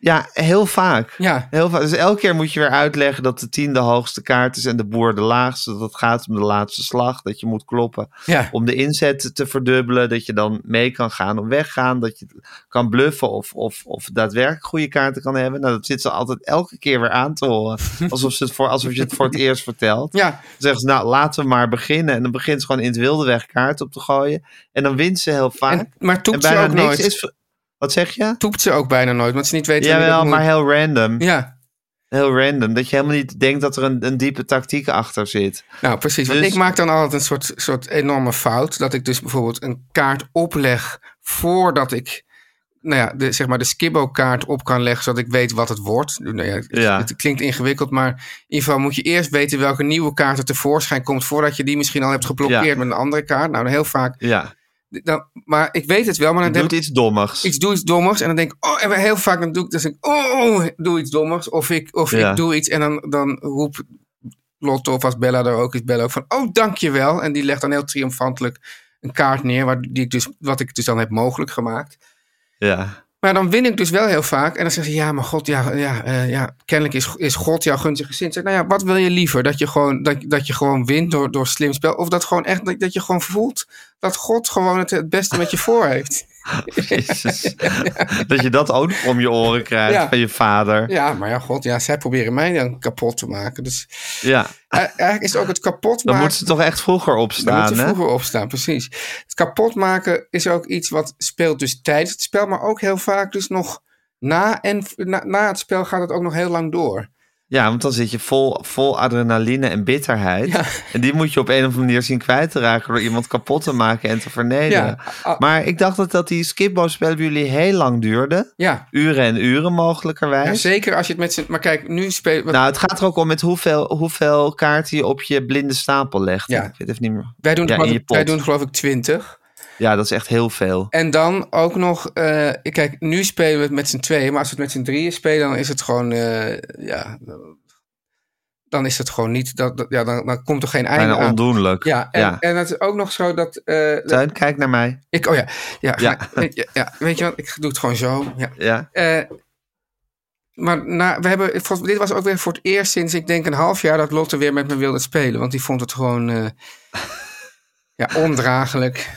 ja, heel vaak. ja, Heel vaak. Dus elke keer moet je weer uitleggen dat de tien de hoogste kaart is en de boer de laagste. Dat het gaat om de laatste slag. Dat je moet kloppen ja. om de inzet te verdubbelen. Dat je dan mee kan gaan of weggaan. Dat je kan bluffen of, of, of daadwerkelijk goede kaarten kan hebben. Nou, dat zit ze altijd elke keer weer aan te horen. Alsof, ze het voor, alsof je het voor het eerst vertelt. Ja, Dan zeggen ze, nou, laten we maar beginnen. En dan begint ze gewoon in het wilde weg kaarten op te gooien. En dan wint ze heel vaak. en, maar en toept ze ook niks nooit. is... Wat zeg je? Toept ze ook bijna nooit, want ze niet weten Jawel, maar moet. heel random. Ja, Heel random. Dat je helemaal niet denkt dat er een, een diepe tactiek achter zit. Nou, precies. Want Dus- ik maak dan altijd een soort, soort enorme fout. Dat ik dus bijvoorbeeld een kaart opleg voordat ik nou ja, de, zeg maar de Skibbo-kaart op kan leggen, zodat ik weet wat het wordt. Nou ja, het, Ja. het klinkt ingewikkeld, maar in ieder geval moet je eerst weten welke nieuwe kaart er tevoorschijn komt, voordat je die misschien al hebt geblokkeerd Ja. met een andere kaart. Nou, heel vaak. Dan, maar ik weet het wel, maar dan doet ik, iets dommigs. ik doe iets dommers en dan denk ik, oh, en heel vaak dan doe ik, dus ik, oh, doe iets dommers. Of ik, of Ja. ik doe iets en dan, dan roep Lotte of als Bella er ook is, Bella ook van, oh, dankjewel. En die legt dan heel triomfantelijk een kaart neer, waar die ik dus, wat ik dus dan heb mogelijk gemaakt. Ja. Maar dan win ik dus wel heel vaak. En dan zeggen ze, ja, maar God, ja, ja, eh, ja kennelijk is, is God jouw gunstige gezind. Zeg, nou ja, wat wil je liever? Dat je gewoon, dat, dat je gewoon wint door, door slim spel? Of dat gewoon echt, dat, dat je gewoon voelt dat God gewoon het beste met je voor heeft? Jezus. Dat je dat ook om je oren krijgt Ja. van je vader. Ja, maar ja, God, ja, zij proberen mij dan kapot te maken. Dus Ja. eigenlijk is het ook het kapot Dan maken. moet ze toch echt vroeger Dan opstaan, moet je hè? vroeger opstaan, precies. Het kapot maken is ook iets wat speelt dus tijdens het spel, maar ook heel vaak dus nog na, en, na, na het spel gaat het ook nog heel lang door. Ja, want dan zit je vol, vol adrenaline en bitterheid. Ja. En die moet je op een of andere manier zien kwijt te raken... door iemand kapot te maken en te vernederen. Ja, ah. Maar ik dacht dat, dat die skipbo-spel bij jullie heel lang duurde. Ja, Uren en uren ja mogelijkerwijs. zeker als je het met z'n... Maar kijk, nu spelen we... nou, het gaat er ook om met hoeveel, hoeveel kaarten je op je blinde stapel legt. Ja. Ik weet even niet meer. wij, doen ja, geloof wij doen geloof ik twintig. Ja, dat is echt heel veel. En dan ook nog... eh, kijk, nu spelen we het met z'n tweeën. Maar als we het met z'n drieën spelen, dan is het gewoon... eh, ja, dan is het gewoon niet... Dat, dat- ja, dan, dan komt er geen einde Bijna aan. ondoenlijk. Ja, en, ja. en het is ook nog zo dat... eh, Tuin, kijk naar mij. ik, oh ja, ja, Ja. ja. ja, weet je wat, ik doe het gewoon zo. Ja. Ja. Maar na, we hebben, dit was ook weer voor het eerst sinds ik denk een half jaar dat Lotte weer met me wilde spelen. Want die vond het gewoon. Ja, ondraaglijk.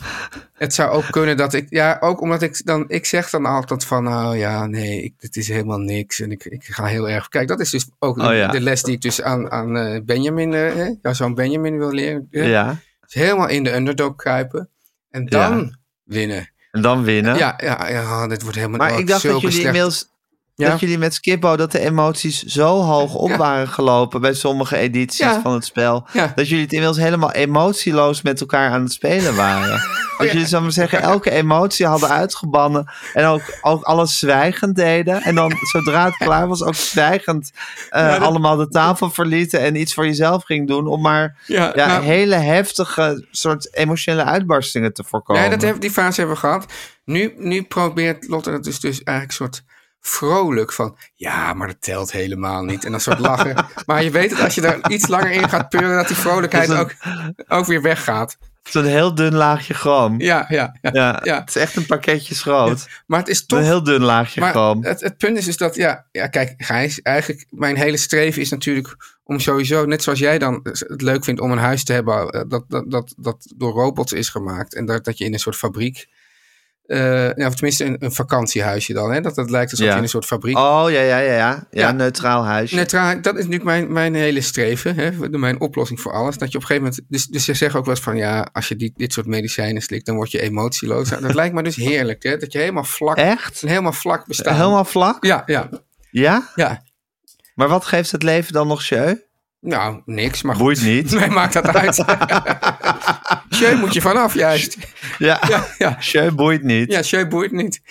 Het zou ook kunnen dat ik, ja, ook omdat ik dan, ik zeg dan altijd van, nou ja, nee, ik, het is helemaal niks en ik, ik ga heel erg. Kijk, dat is dus ook de, Oh ja. de les die ik dus aan, aan eh, Benjamin, eh, jouw zoon Benjamin wil leren. Ja. Dus helemaal in de underdog kruipen en dan Ja. winnen. En dan winnen. Ja, ja, ja, dit wordt helemaal Maar ik dacht dat jullie slechte- inmiddels... Ja. Dat jullie met Skippo dat de emoties zo hoog op Ja. waren gelopen bij sommige edities Ja. van het spel. Ja. Dat jullie het inmiddels helemaal emotieloos met elkaar aan het spelen waren. dat Oh, ja. jullie, zou maar zeggen, elke emotie hadden uitgebannen. En ook, ook alles zwijgend deden. En dan zodra het klaar was, ook zwijgend eh, Ja, dat- allemaal de tafel verlieten. En iets voor jezelf ging doen. Om maar Ja, ja, nou- hele heftige soort emotionele uitbarstingen te voorkomen. Nee, dat heb, die fase hebben we gehad. Nu, nu probeert Lotte het dus, dus eigenlijk een soort vrolijk van... Ja, maar dat telt helemaal niet. En dan soort lachen. maar je weet het, als je daar iets langer in gaat peuren... dat die vrolijkheid Dat is ook, ook weer weggaat. Zo'n heel dun laagje chroom. Ja, ja, ja. Ja, Ja. het is echt een pakketje groot. Maar het is toch... Een heel dun laagje maar chroom. het, het punt is dus dat... Ja, ja, kijk, Gijs, eigenlijk... Mijn hele streven is natuurlijk om sowieso... Net zoals jij dan het leuk vindt om een huis te hebben... eh, dat, dat, dat, dat door robots is gemaakt. En dat, dat je in een soort fabriek... ja, of tenminste een, een vakantiehuisje dan. Hè? Dat het lijkt alsof Ja. je in een soort fabriek Oh, ja, ja, ja. Ja, ja neutraal huisje. Neutraal, dat is natuurlijk mijn, mijn hele streven, hè, mijn oplossing voor alles. Dat je op een gegeven moment, dus, dus ze zeggen ook wel eens van ja, als je die, dit soort medicijnen slikt, dan word je emotieloos. Nou, dat lijkt me dus heerlijk, hè, dat je helemaal vlak, Echt? helemaal vlak bestaat. Helemaal vlak? Ja, ja, Ja? ja. Maar wat geeft het leven dan nog jeu? Nou, niks, maar goed. Boeit niet. Nee, maakt dat uit. Sjeu moet je vanaf, juist. Ja, Ja, boeit niet. Ja, sjeu boeit niet.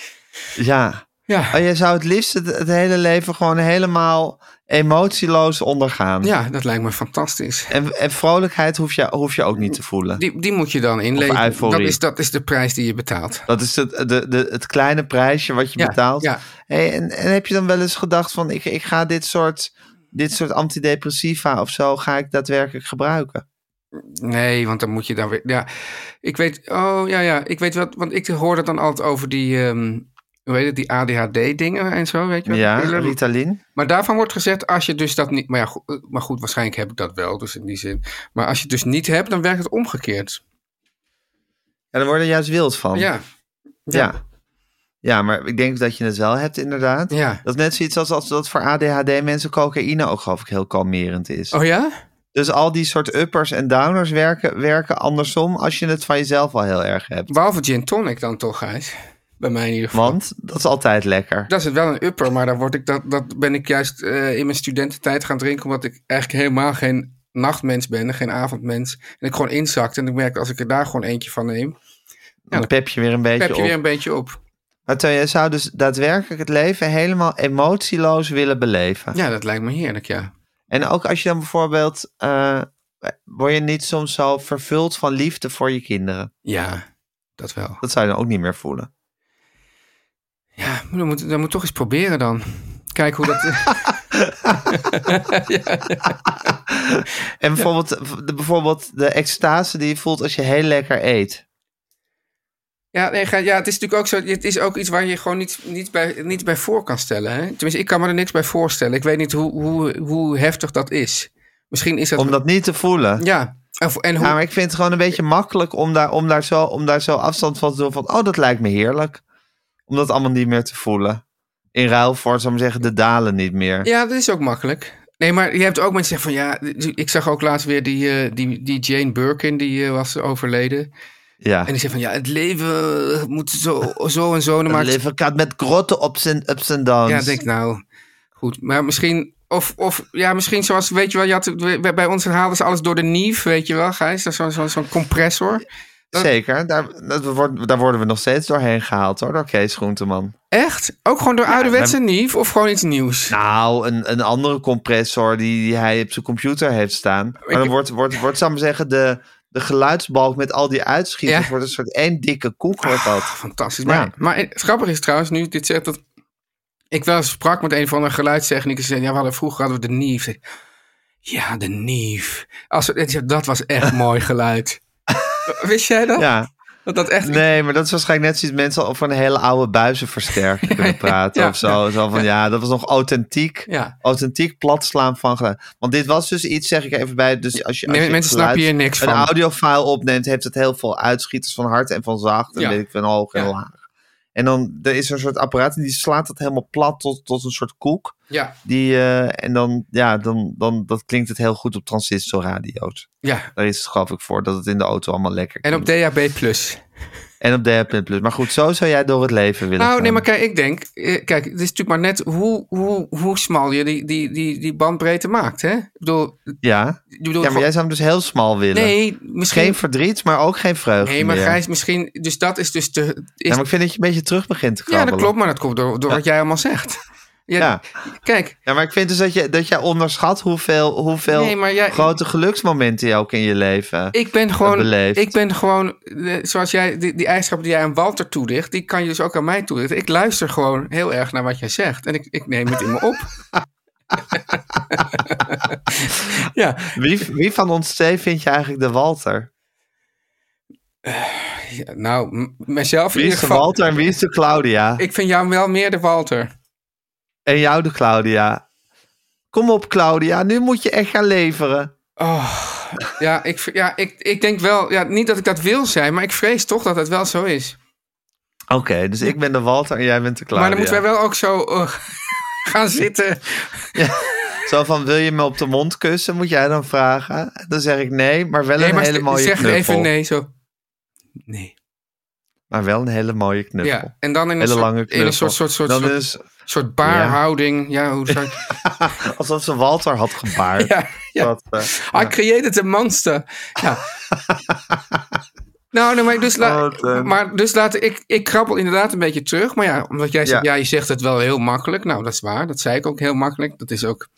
Ja. Ja, Oh, je zou het liefst het, het hele leven gewoon helemaal emotieloos ondergaan. ja dat lijkt me fantastisch. En, en vrolijkheid hoef je, hoef je ook niet te voelen. Die, die moet je dan euforie. Dat is, dat is de prijs die je betaalt. Dat is het, de, de, het kleine prijsje wat je Ja, betaalt. ja. Hey, en, en heb je dan wel eens gedacht van ik, ik ga dit soort, dit soort antidepressiva of zo, ga ik daadwerkelijk gebruiken? Nee, want dan moet je dan weer. Ja, ik weet. Oh ja, ja. Ik weet wat. Want ik hoorde dan altijd over die. ehm, hoe heet het? Die ADHD-dingen en zo. Weet je wel? Ja. Ritalin. Maar daarvan wordt gezegd. Als je dus dat niet. Maar ja, goed, maar goed, waarschijnlijk heb ik dat wel. Dus in die zin. Maar als je het dus niet hebt, dan werkt het omgekeerd. Ja, daar word je juist wild van. Ja. Ja. ja. maar ik denk dat je het wel hebt inderdaad. Ja. Dat is net zoiets als, als dat voor ADHD mensen cocaïne ook geloof ik heel kalmerend is. Oh ja? Dus al die soort uppers en downers werken, werken andersom als je het van jezelf al heel erg hebt. Behalve gin tonic dan toch, Gijs? Bij mij in ieder geval. Want dat is altijd lekker. Dat is wel een upper, maar dan word ik dat, dat ben ik juist eh, in mijn studententijd gaan drinken, omdat ik eigenlijk helemaal geen nachtmens ben, geen avondmens. En ik gewoon inzakte en ik merk als ik er daar gewoon eentje van neem, Dan pep je weer een beetje heb je op. weer een beetje op. Maar je zou dus daadwerkelijk het leven helemaal emotieloos willen beleven. Ja, dat lijkt me heerlijk, ja. En ook als je dan bijvoorbeeld... eh, word je niet soms zo vervuld van liefde voor je kinderen? Ja, dat wel. Dat zou je dan ook niet meer voelen. Ja, dan moet, dan moet toch eens proberen dan. Kijk hoe dat... En bijvoorbeeld, de, bijvoorbeeld de extase die je voelt als je heel lekker eet. Ja, nee, ja, het is natuurlijk ook zo. Het is ook iets waar je gewoon niet, niet, bij, niet bij voor kan stellen. Hè? Tenminste, ik kan me er niks bij voorstellen. Ik weet niet hoe, hoe, hoe heftig dat is. Misschien is dat... Om dat niet te voelen. Ja, en, en hoe... Ja, maar ik vind het gewoon een beetje makkelijk om daar, om daar, zo, om daar zo afstand van te doen. Van, oh, dat lijkt me heerlijk. Om dat allemaal niet meer te voelen. In ruil voor, zou ik maar zeggen, de dalen niet meer. Ja, dat is ook makkelijk. Nee, maar je hebt ook mensen die zeggen van ja, ik zag ook laatst weer die, eh, die, die Jane Birkin, die eh, was overleden. Ja. En die zegt van ja, het leven moet zo, zo en zo. Het maakt- leven gaat met grote ups en, ups en downs. Ja, ik denk nou, goed. Maar misschien, of, of ja, misschien zoals, weet je wel, je had, bij ons haalden ze alles door de nief, weet je wel, Gijs? Dat is zo'n zo, compressor. dat- Zeker, daar, dat wordt, daar worden we nog steeds doorheen gehaald hoor, door Kees Groenteman. Echt? Ook gewoon door ouderwetse nief of gewoon iets nieuws? Nou, een, een andere compressor die, die hij op zijn computer heeft staan. Maar dan Ik- wordt, wordt, wordt zou ik maar zeggen, de, de geluidsbalk met al die uitschieters Ja. wordt een soort één dikke koek wordt dat. Fantastisch. Ja. Maar, maar het grappige is trouwens, nu dit zegt dat. Ik wel eens sprak met een van de geluidstechnicus. en Ja, we hadden, vroeger hadden we de Nief. Ja, de Nief. Als, we- dat was echt mooi geluid. Wist jij dat? Ja. Dat dat echt... Nee, maar dat is waarschijnlijk net zoiets mensen over een hele oude buizenversterker kunnen praten Ja, of zo. Zo van ja. dat was nog authentiek. Ja. Authentiek platslaan van. Want dit was dus iets, zeg ik even bij. Dus als je, als Nee, je mensen snappen hier niks een van. audiofile opneemt, heeft het heel veel uitschieters van hard en van zacht. En weet ik van hoog en laag. En dan er is er een soort apparaat en die slaat dat helemaal plat tot, tot een soort koek. Ja, Die, eh, en dan, ja, dan, dan dat klinkt het heel goed op transistorradio's. ja. Daar is het geloof ik voor, dat het in de auto allemaal lekker En op klinkt. DHB+. En op DHP+. Maar goed, zo zou jij door het leven willen Nou, gaan. nee, maar kijk, ik denk... eh, Kijk, het is natuurlijk maar net hoe, hoe, hoe smal je die, die, die, die bandbreedte maakt, hè? Ik bedoel... Ja, Ik bedoel ja maar jij zou hem dus heel smal willen. Nee, misschien... Geen verdriet, maar ook geen vreugde Nee, maar meer. Gijs, misschien... Dus dat is dus de... Is, Ja, maar ik vind dat je een beetje terug begint te ja, krabbelen. dat klopt, maar dat komt door, door wat jij allemaal zegt. Ja, Ja. Kijk, ja, maar ik vind dus dat, je, dat jij onderschat hoeveel, hoeveel Nee, maar jij- grote geluksmomenten je ook in je leven ik ben gewoon... beleefd. Ik ben gewoon... eh, Zoals jij... Die, die eigenschappen die jij aan Walter toedicht... Die kan je dus ook aan mij toedichten. Ik luister gewoon heel erg naar wat jij zegt. En ik, ik neem het in me op. ja, Wie, wie van ons twee vind je eigenlijk de Walter? Ja, nou, mezelf in Wie ieder is de geval. Walter en wie is de Claudia? Ik vind jou wel meer de Walter. En jou de Claudia. Kom op Claudia, nu moet je echt gaan leveren. Oh, ja, ik, ja ik, ik denk wel, ja, niet dat ik dat wil zijn, maar ik vrees toch dat het wel zo is. Oké, dus ik ben de Walter en jij bent de Claudia. Maar dan moeten wij wel ook zo eh, gaan zitten. Zo van, wil je me op de mond kussen? Moet jij dan vragen? Dan zeg ik nee, maar wel Nee, een maar hele mooie zeg knuffel. even nee, zo. Nee. Maar wel een hele mooie knuffel. Ja, en dan in een, Hele soort, lange in een knuffel. soort, soort, soort, Dan soort, is soort baarhouding. Ja, hoe zou ik... alsof ze Walter had gebaard. Ja, ja. Dat, eh, I created a monster. Ja. nou, nee, maar dus, la- Oh, Teun. maar dus laat ik, ik krabbel inderdaad een beetje terug. Maar ja, omdat jij zegt, Ja. ja. je zegt het wel heel makkelijk. Nou, dat is waar. Dat zei ik ook heel makkelijk. Dat is ook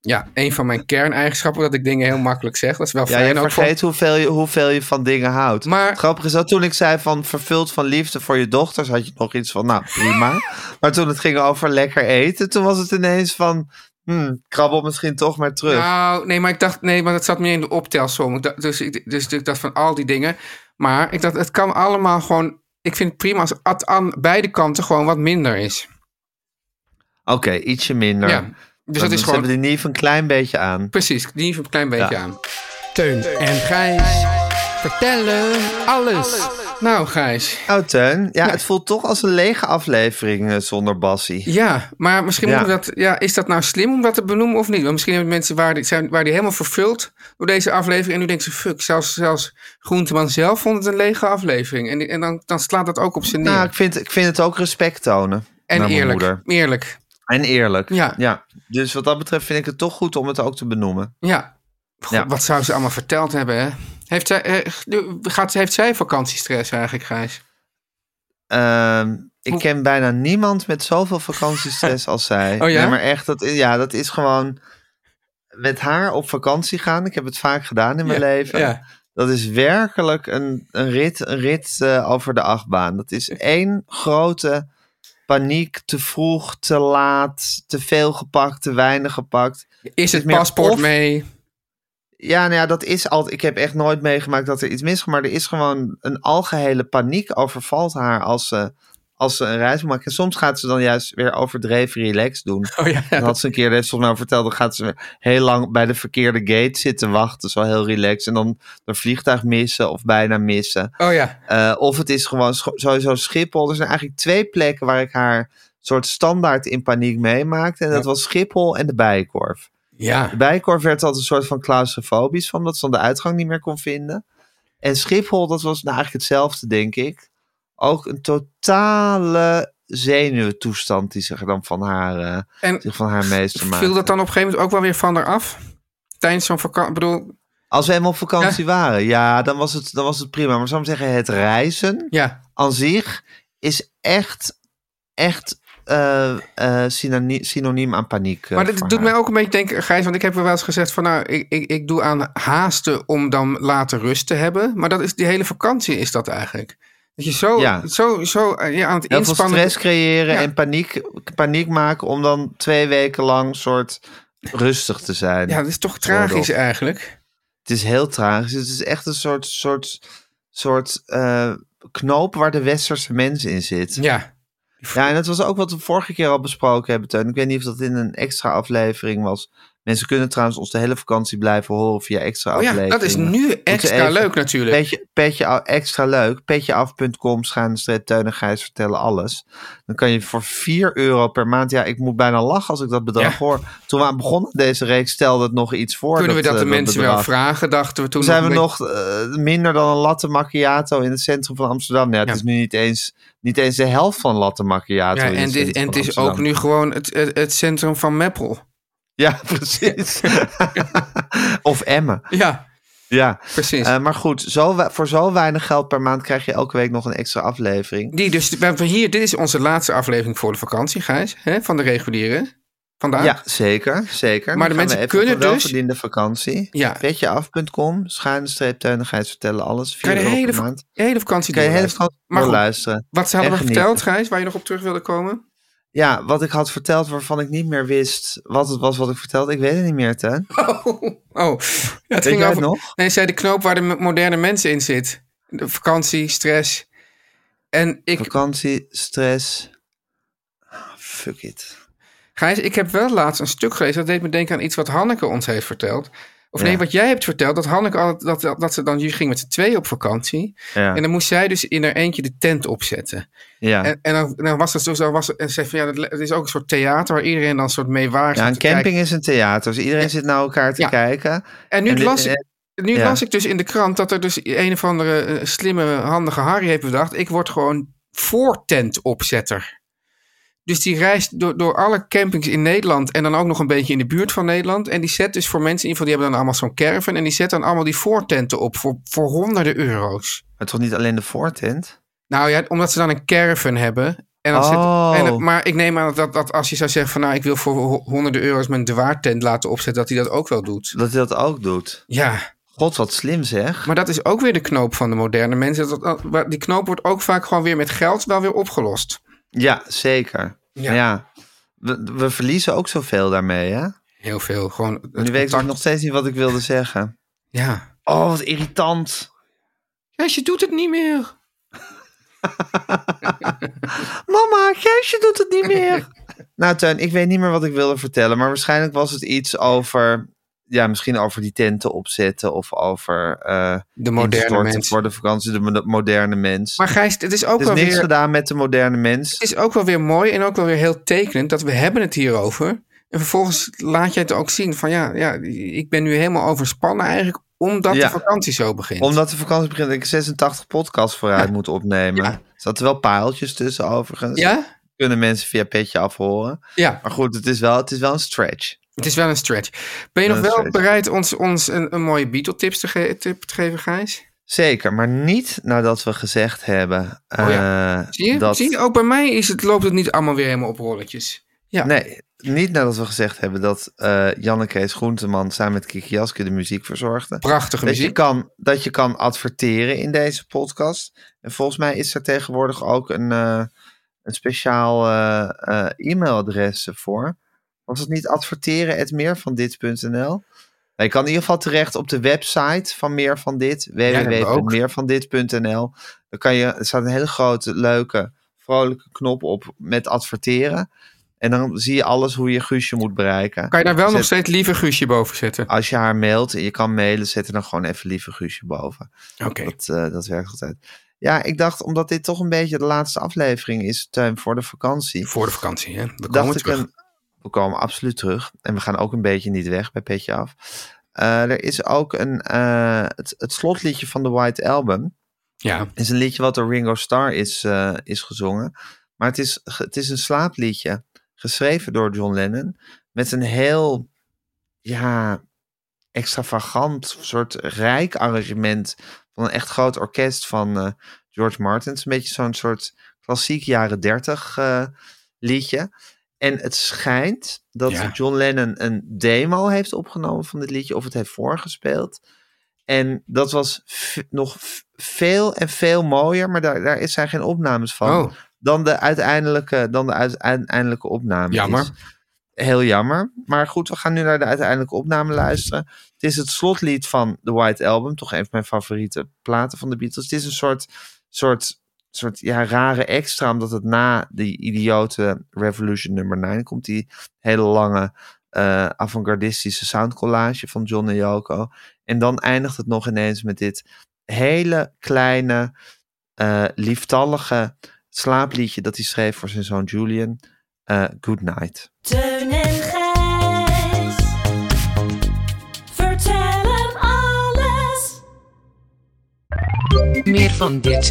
ja, een van mijn kerneigenschappen, dat ik dingen heel makkelijk zeg. Dat is wel ja, fijn. je ook voor- vergeet hoeveel je, hoeveel je van dingen houdt. Maar- Het grappige is dat toen ik zei van vervuld van liefde voor je dochters, had je nog iets van, nou prima. maar toen het ging over lekker eten, toen was het ineens van, hmm, krabbel misschien toch maar terug. Nou, nee, maar ik dacht, nee, maar dat zat meer in de optelsom. Dus ik, dus ik dacht van al die dingen. Maar ik dacht, het kan allemaal gewoon. Ik vind het prima als het aan beide kanten gewoon wat minder is. Oké, ietsje minder. Ja. Dus dat is Ze gewoon. hebben die niet een klein beetje aan. Precies, die even een klein beetje Ja. aan. Teun en Gijs vertellen alles. Nou, Gijs. Oh, Teun. Ja, het voelt toch als een lege aflevering eh, zonder Bassie. Ja, maar misschien Ja. moeten we dat. Ja, is dat nou slim om dat te benoemen of niet? Want misschien hebben mensen waar die, zijn, waar die helemaal vervuld door deze aflevering. En nu denken ze: fuck, zelfs, zelfs Groenteman zelf vond het een lege aflevering. En, en dan, dan slaat dat ook op zijn neer. Nou, ik vind, ik vind het ook respect tonen. en naar mijn eerlijk. moeder. Eerlijk. En eerlijk. Ja. ja. Dus wat dat betreft vind ik het toch goed om het ook te benoemen. Ja. God, Ja. Wat zou ze allemaal verteld hebben, hè? Heeft zij, eh, gaat, heeft zij vakantiestress eigenlijk, Gijs? Ehm, ik Hoe- ken bijna niemand met zoveel vakantiestress als zij. Oh ja? Nee, maar echt, dat, ja, dat is gewoon met haar op vakantie gaan. Ik heb het vaak gedaan in mijn Ja, leven. ja. Dat is werkelijk een, een rit, een rit eh, over de achtbaan. Dat is één grote paniek. Te vroeg, te laat, te veel gepakt, te weinig gepakt. Is het paspoort of- mee? Ja, nou ja, dat is altijd. Ik heb echt nooit meegemaakt dat er iets misgaat. Maar er is gewoon een algehele paniek overvalt haar als ze, als ze een reis maken. En soms gaat ze dan juist weer overdreven relaxed doen. Oh ja, Dat had ze een keer, dat heeft volgens mij verteld, dan gaat ze heel lang bij de verkeerde gate zitten wachten. Zo heel relaxed. En dan een vliegtuig missen of bijna missen. Oh ja. Eh, of het is gewoon sowieso Schiphol. Er zijn eigenlijk twee plekken waar ik haar soort standaard in paniek meemaakte. En dat was Schiphol en de Bijenkorf. Ja. De Bijenkorf werd altijd een soort van claustrofobisch van, dat ze dan de uitgang niet meer kon vinden. En Schiphol, dat was nou eigenlijk hetzelfde, denk ik. Ook een totale zenuwtoestand die zich dan van haar, eh, En zich van haar meester maakte. viel dat dan op een gegeven moment ook wel weer van haar af? Tijdens zo'n vakantie? Bedoel, Als we helemaal op vakantie waren, ja, dan was, het, dan was het prima. Maar zou ik zeggen, het reizen ja. aan zich is echt, echt eh, eh, synoniem, synoniem aan paniek. Maar voor doet haar. mij ook een beetje denken, Gijs, want ik heb wel eens gezegd van nou, ik, ik, ik doe aan haasten om dan later rust te hebben. Maar dat is die hele vakantie is dat eigenlijk. Je zo, Ja. zo, zo eh, ja, aan het Heel inspannen... stress creëren Ja. en paniek, paniek maken om dan twee weken lang soort rustig te zijn. Ja, dat is toch tragisch eigenlijk. Het is heel tragisch. Het is echt een soort, soort soort eh, knoop waar de westerse mens in zit. Ja, Ja, en dat was ook wat we vorige keer al besproken hebben, Teun. Ik weet niet of dat in een extra aflevering was. Mensen kunnen trouwens ons de hele vakantie blijven horen via extra oh ja dat is nu extra leuk natuurlijk. Petje, petje extra leuk. Petjeaf.com, schuine streep, Teun en Gijs vertellen alles. Dan kan je voor 4 euro per maand... Ja, ik moet bijna lachen als ik dat bedrag Ja. hoor. Toen we aan begonnen deze reeks stelde het nog iets voor. Kunnen we dat eh, de mensen wel vragen, dachten we toen. Zijn we nog eh, minder dan een latte macchiato in het centrum van Amsterdam. Ja, het Ja. is nu niet eens, niet eens de helft van latte macchiato Ja, en, het dit, en het is ook nu gewoon het, het, het centrum van Meppel. Ja, precies. of Emmen. Ja, Ja, precies. Eh, maar goed, zo, voor zo weinig geld per maand krijg je elke week nog een extra aflevering. Die dus, we hebben hier, dit is onze laatste aflevering voor de vakantie, Gijs, hè, van de reguliere. Vandaag. Ja, zeker, zeker. Maar de mensen kunnen dus- welverdiende vakantie. Ja. Petjeaf.com, schuine streep, teunigheid vertellen alles. Kan je de 4 euro hele, per va- maand. de hele vakantie Kan je hele vakantie Maar goed, luisteren. Wat ze hadden we verteld, Gijs, waar je nog op terug wilde komen? Ja, wat ik had verteld waarvan ik niet meer wist wat het was wat ik vertelde. Ik weet het niet meer, Teun. Oh, oh. Ja, het Weet ging over. het nog? Nee, zei de knoop waar de mo- moderne mensen in zit. De vakantie, stress. En ik, Vakantie, stress. Ah, Fuck it. Gijs, ik heb wel laatst een stuk gelezen. Dat deed me denken aan iets wat Hanneke ons heeft verteld. Of nee, wat jij hebt verteld. Dat Hanneke altijd, dat, dat, dat ze dan, je ging met z'n tweeën op vakantie. Ja, En dan moest zij dus in haar eentje de tent opzetten. ja. En, en dan, dan was het zo, zo was het, en ze zei van ja, dat- het is ook een soort theater waar iedereen dan een soort mee waar ja een kijken. camping is een theater. Dus iedereen zit naar elkaar te kijken. En nu, En las, ik, nu las ik dus in de krant dat er dus een of andere eh, slimme, handige Harry heeft bedacht. Ik word gewoon voortentopzetter. Dus die reist door, door alle campings in Nederland en dan ook nog een beetje in de buurt van Nederland. En die zet dus voor mensen, in die hebben dan allemaal zo'n caravan. En die zet dan allemaal die voortenten op voor, voor honderden euro's. Maar toch niet alleen de voortent? Nou ja, omdat ze dan een caravan hebben. En dan Oh. zit, en, maar ik neem aan dat, dat als je zou zeggen van nou ik wil voor ho- honderden euro's mijn dwaartent laten opzetten, dat hij dat ook wel doet. Dat hij dat ook doet. Ja, God, wat slim zeg. Maar dat is ook weer de knoop van de moderne mensen. Dat, die knoop wordt ook vaak gewoon weer met geld wel weer opgelost. Ja, zeker. Ja. Ja. We, we verliezen ook zoveel daarmee, hè? Heel veel. Gewoon het Nu weet ik nog steeds niet wat ik wilde zeggen. Ja. Oh, wat irritant. Gijsje doet het niet meer. Mama, Gijsje doet het niet meer. nou, Teun, ik weet niet meer wat ik wilde vertellen. Maar waarschijnlijk was het iets over... Ja, misschien over die tenten opzetten. Of over... eh De moderne mens. voor de vakantie. De mo- moderne mens. Maar Gijs, het is ook er wel niks weer... gedaan met de moderne mens. Het is ook wel weer mooi en ook wel weer heel tekenend dat we hebben het hierover. En vervolgens laat je het ook zien van ja, ja ik ben nu helemaal overspannen eigenlijk omdat Ja. de vakantie zo begint. Omdat de vakantie begint, ik 86 podcasts vooruit moet opnemen. Ja. Er zaten wel paaltjes tussen, overigens. Ja? Kunnen mensen via Petje afhoren. Ja, Maar goed, het is wel, het is wel een stretch. Het is wel een stretch. Ben je nog Wel stretch. bereid ons, ons een, een mooie Beatle-tips te, ge- tip te geven, Gijs? Zeker, maar niet nadat we gezegd hebben Oh ja. eh, Zie je? dat... Zie je? Ook bij mij is het, loopt het niet allemaal weer helemaal op rolletjes. Ja. Nee, niet nadat we gezegd hebben dat eh Janne Kees Groenteman samen met Kiki Jaske de muziek verzorgde. Prachtige Dat je, muziek. kan, dat je kan adverteren in deze podcast. En volgens mij is er tegenwoordig ook een, eh, een speciaal e-mailadres voor. Was het niet adverteren het meer van dit.nl? Je kan in ieder geval terecht op de website van Meer van Dit. www.meervandit.nl Dan kan je, er staat een hele grote, leuke, vrolijke knop op met adverteren. En dan zie je alles hoe je Guusje moet bereiken. Kan je daar wel nog steeds liever Guusje boven zetten? Als je haar mailt en je kan mailen, zet er dan gewoon even lieve Guusje boven. Oké. Dat, eh, dat werkt altijd. Ja, ik dacht, omdat dit toch een beetje de laatste aflevering is, Teun, voor de vakantie. Voor de vakantie, hè? We komen dacht ik terug. een, we komen absoluut terug. En we gaan ook een beetje niet weg bij Petje Af. Eh, er is ook een, eh, het, het slotliedje van de White Album. Ja, is een liedje wat door Ringo Starr is, eh, is gezongen. Maar het is, het is een slaapliedje. Geschreven door John Lennon. Met een heel, ja, extravagant, soort rijk arrangement. Van een echt groot orkest van George Martin. Het is een beetje zo'n soort klassiek jaren dertig liedje. En het schijnt dat Ja. John Lennon een demo heeft opgenomen van dit liedje. Of het heeft voorgespeeld. En dat was nog veel en veel mooier, maar daar, daar is- zijn geen opnames van. Oh. Dan de uiteindelijke, dan de uite- uiteindelijke opname. Jammer. Is. heel jammer. Maar goed, we gaan nu naar de uiteindelijke opname luisteren. Het is het slotlied van The White Album. Toch een van mijn favoriete platen van de Beatles. Het is een soort, soort, soort ja, rare extra. Omdat het na die idiote Revolution nummer 9 komt. Die hele lange eh avant-gardistische soundcollage van John en Yoko. En dan eindigt het nog ineens met dit hele kleine, eh, lieftallige slaapliedje dat hij schreef voor zijn zoon Julian. Eh, Good Night. Teun en Gijs. Vertel hem alles. Meer van dit.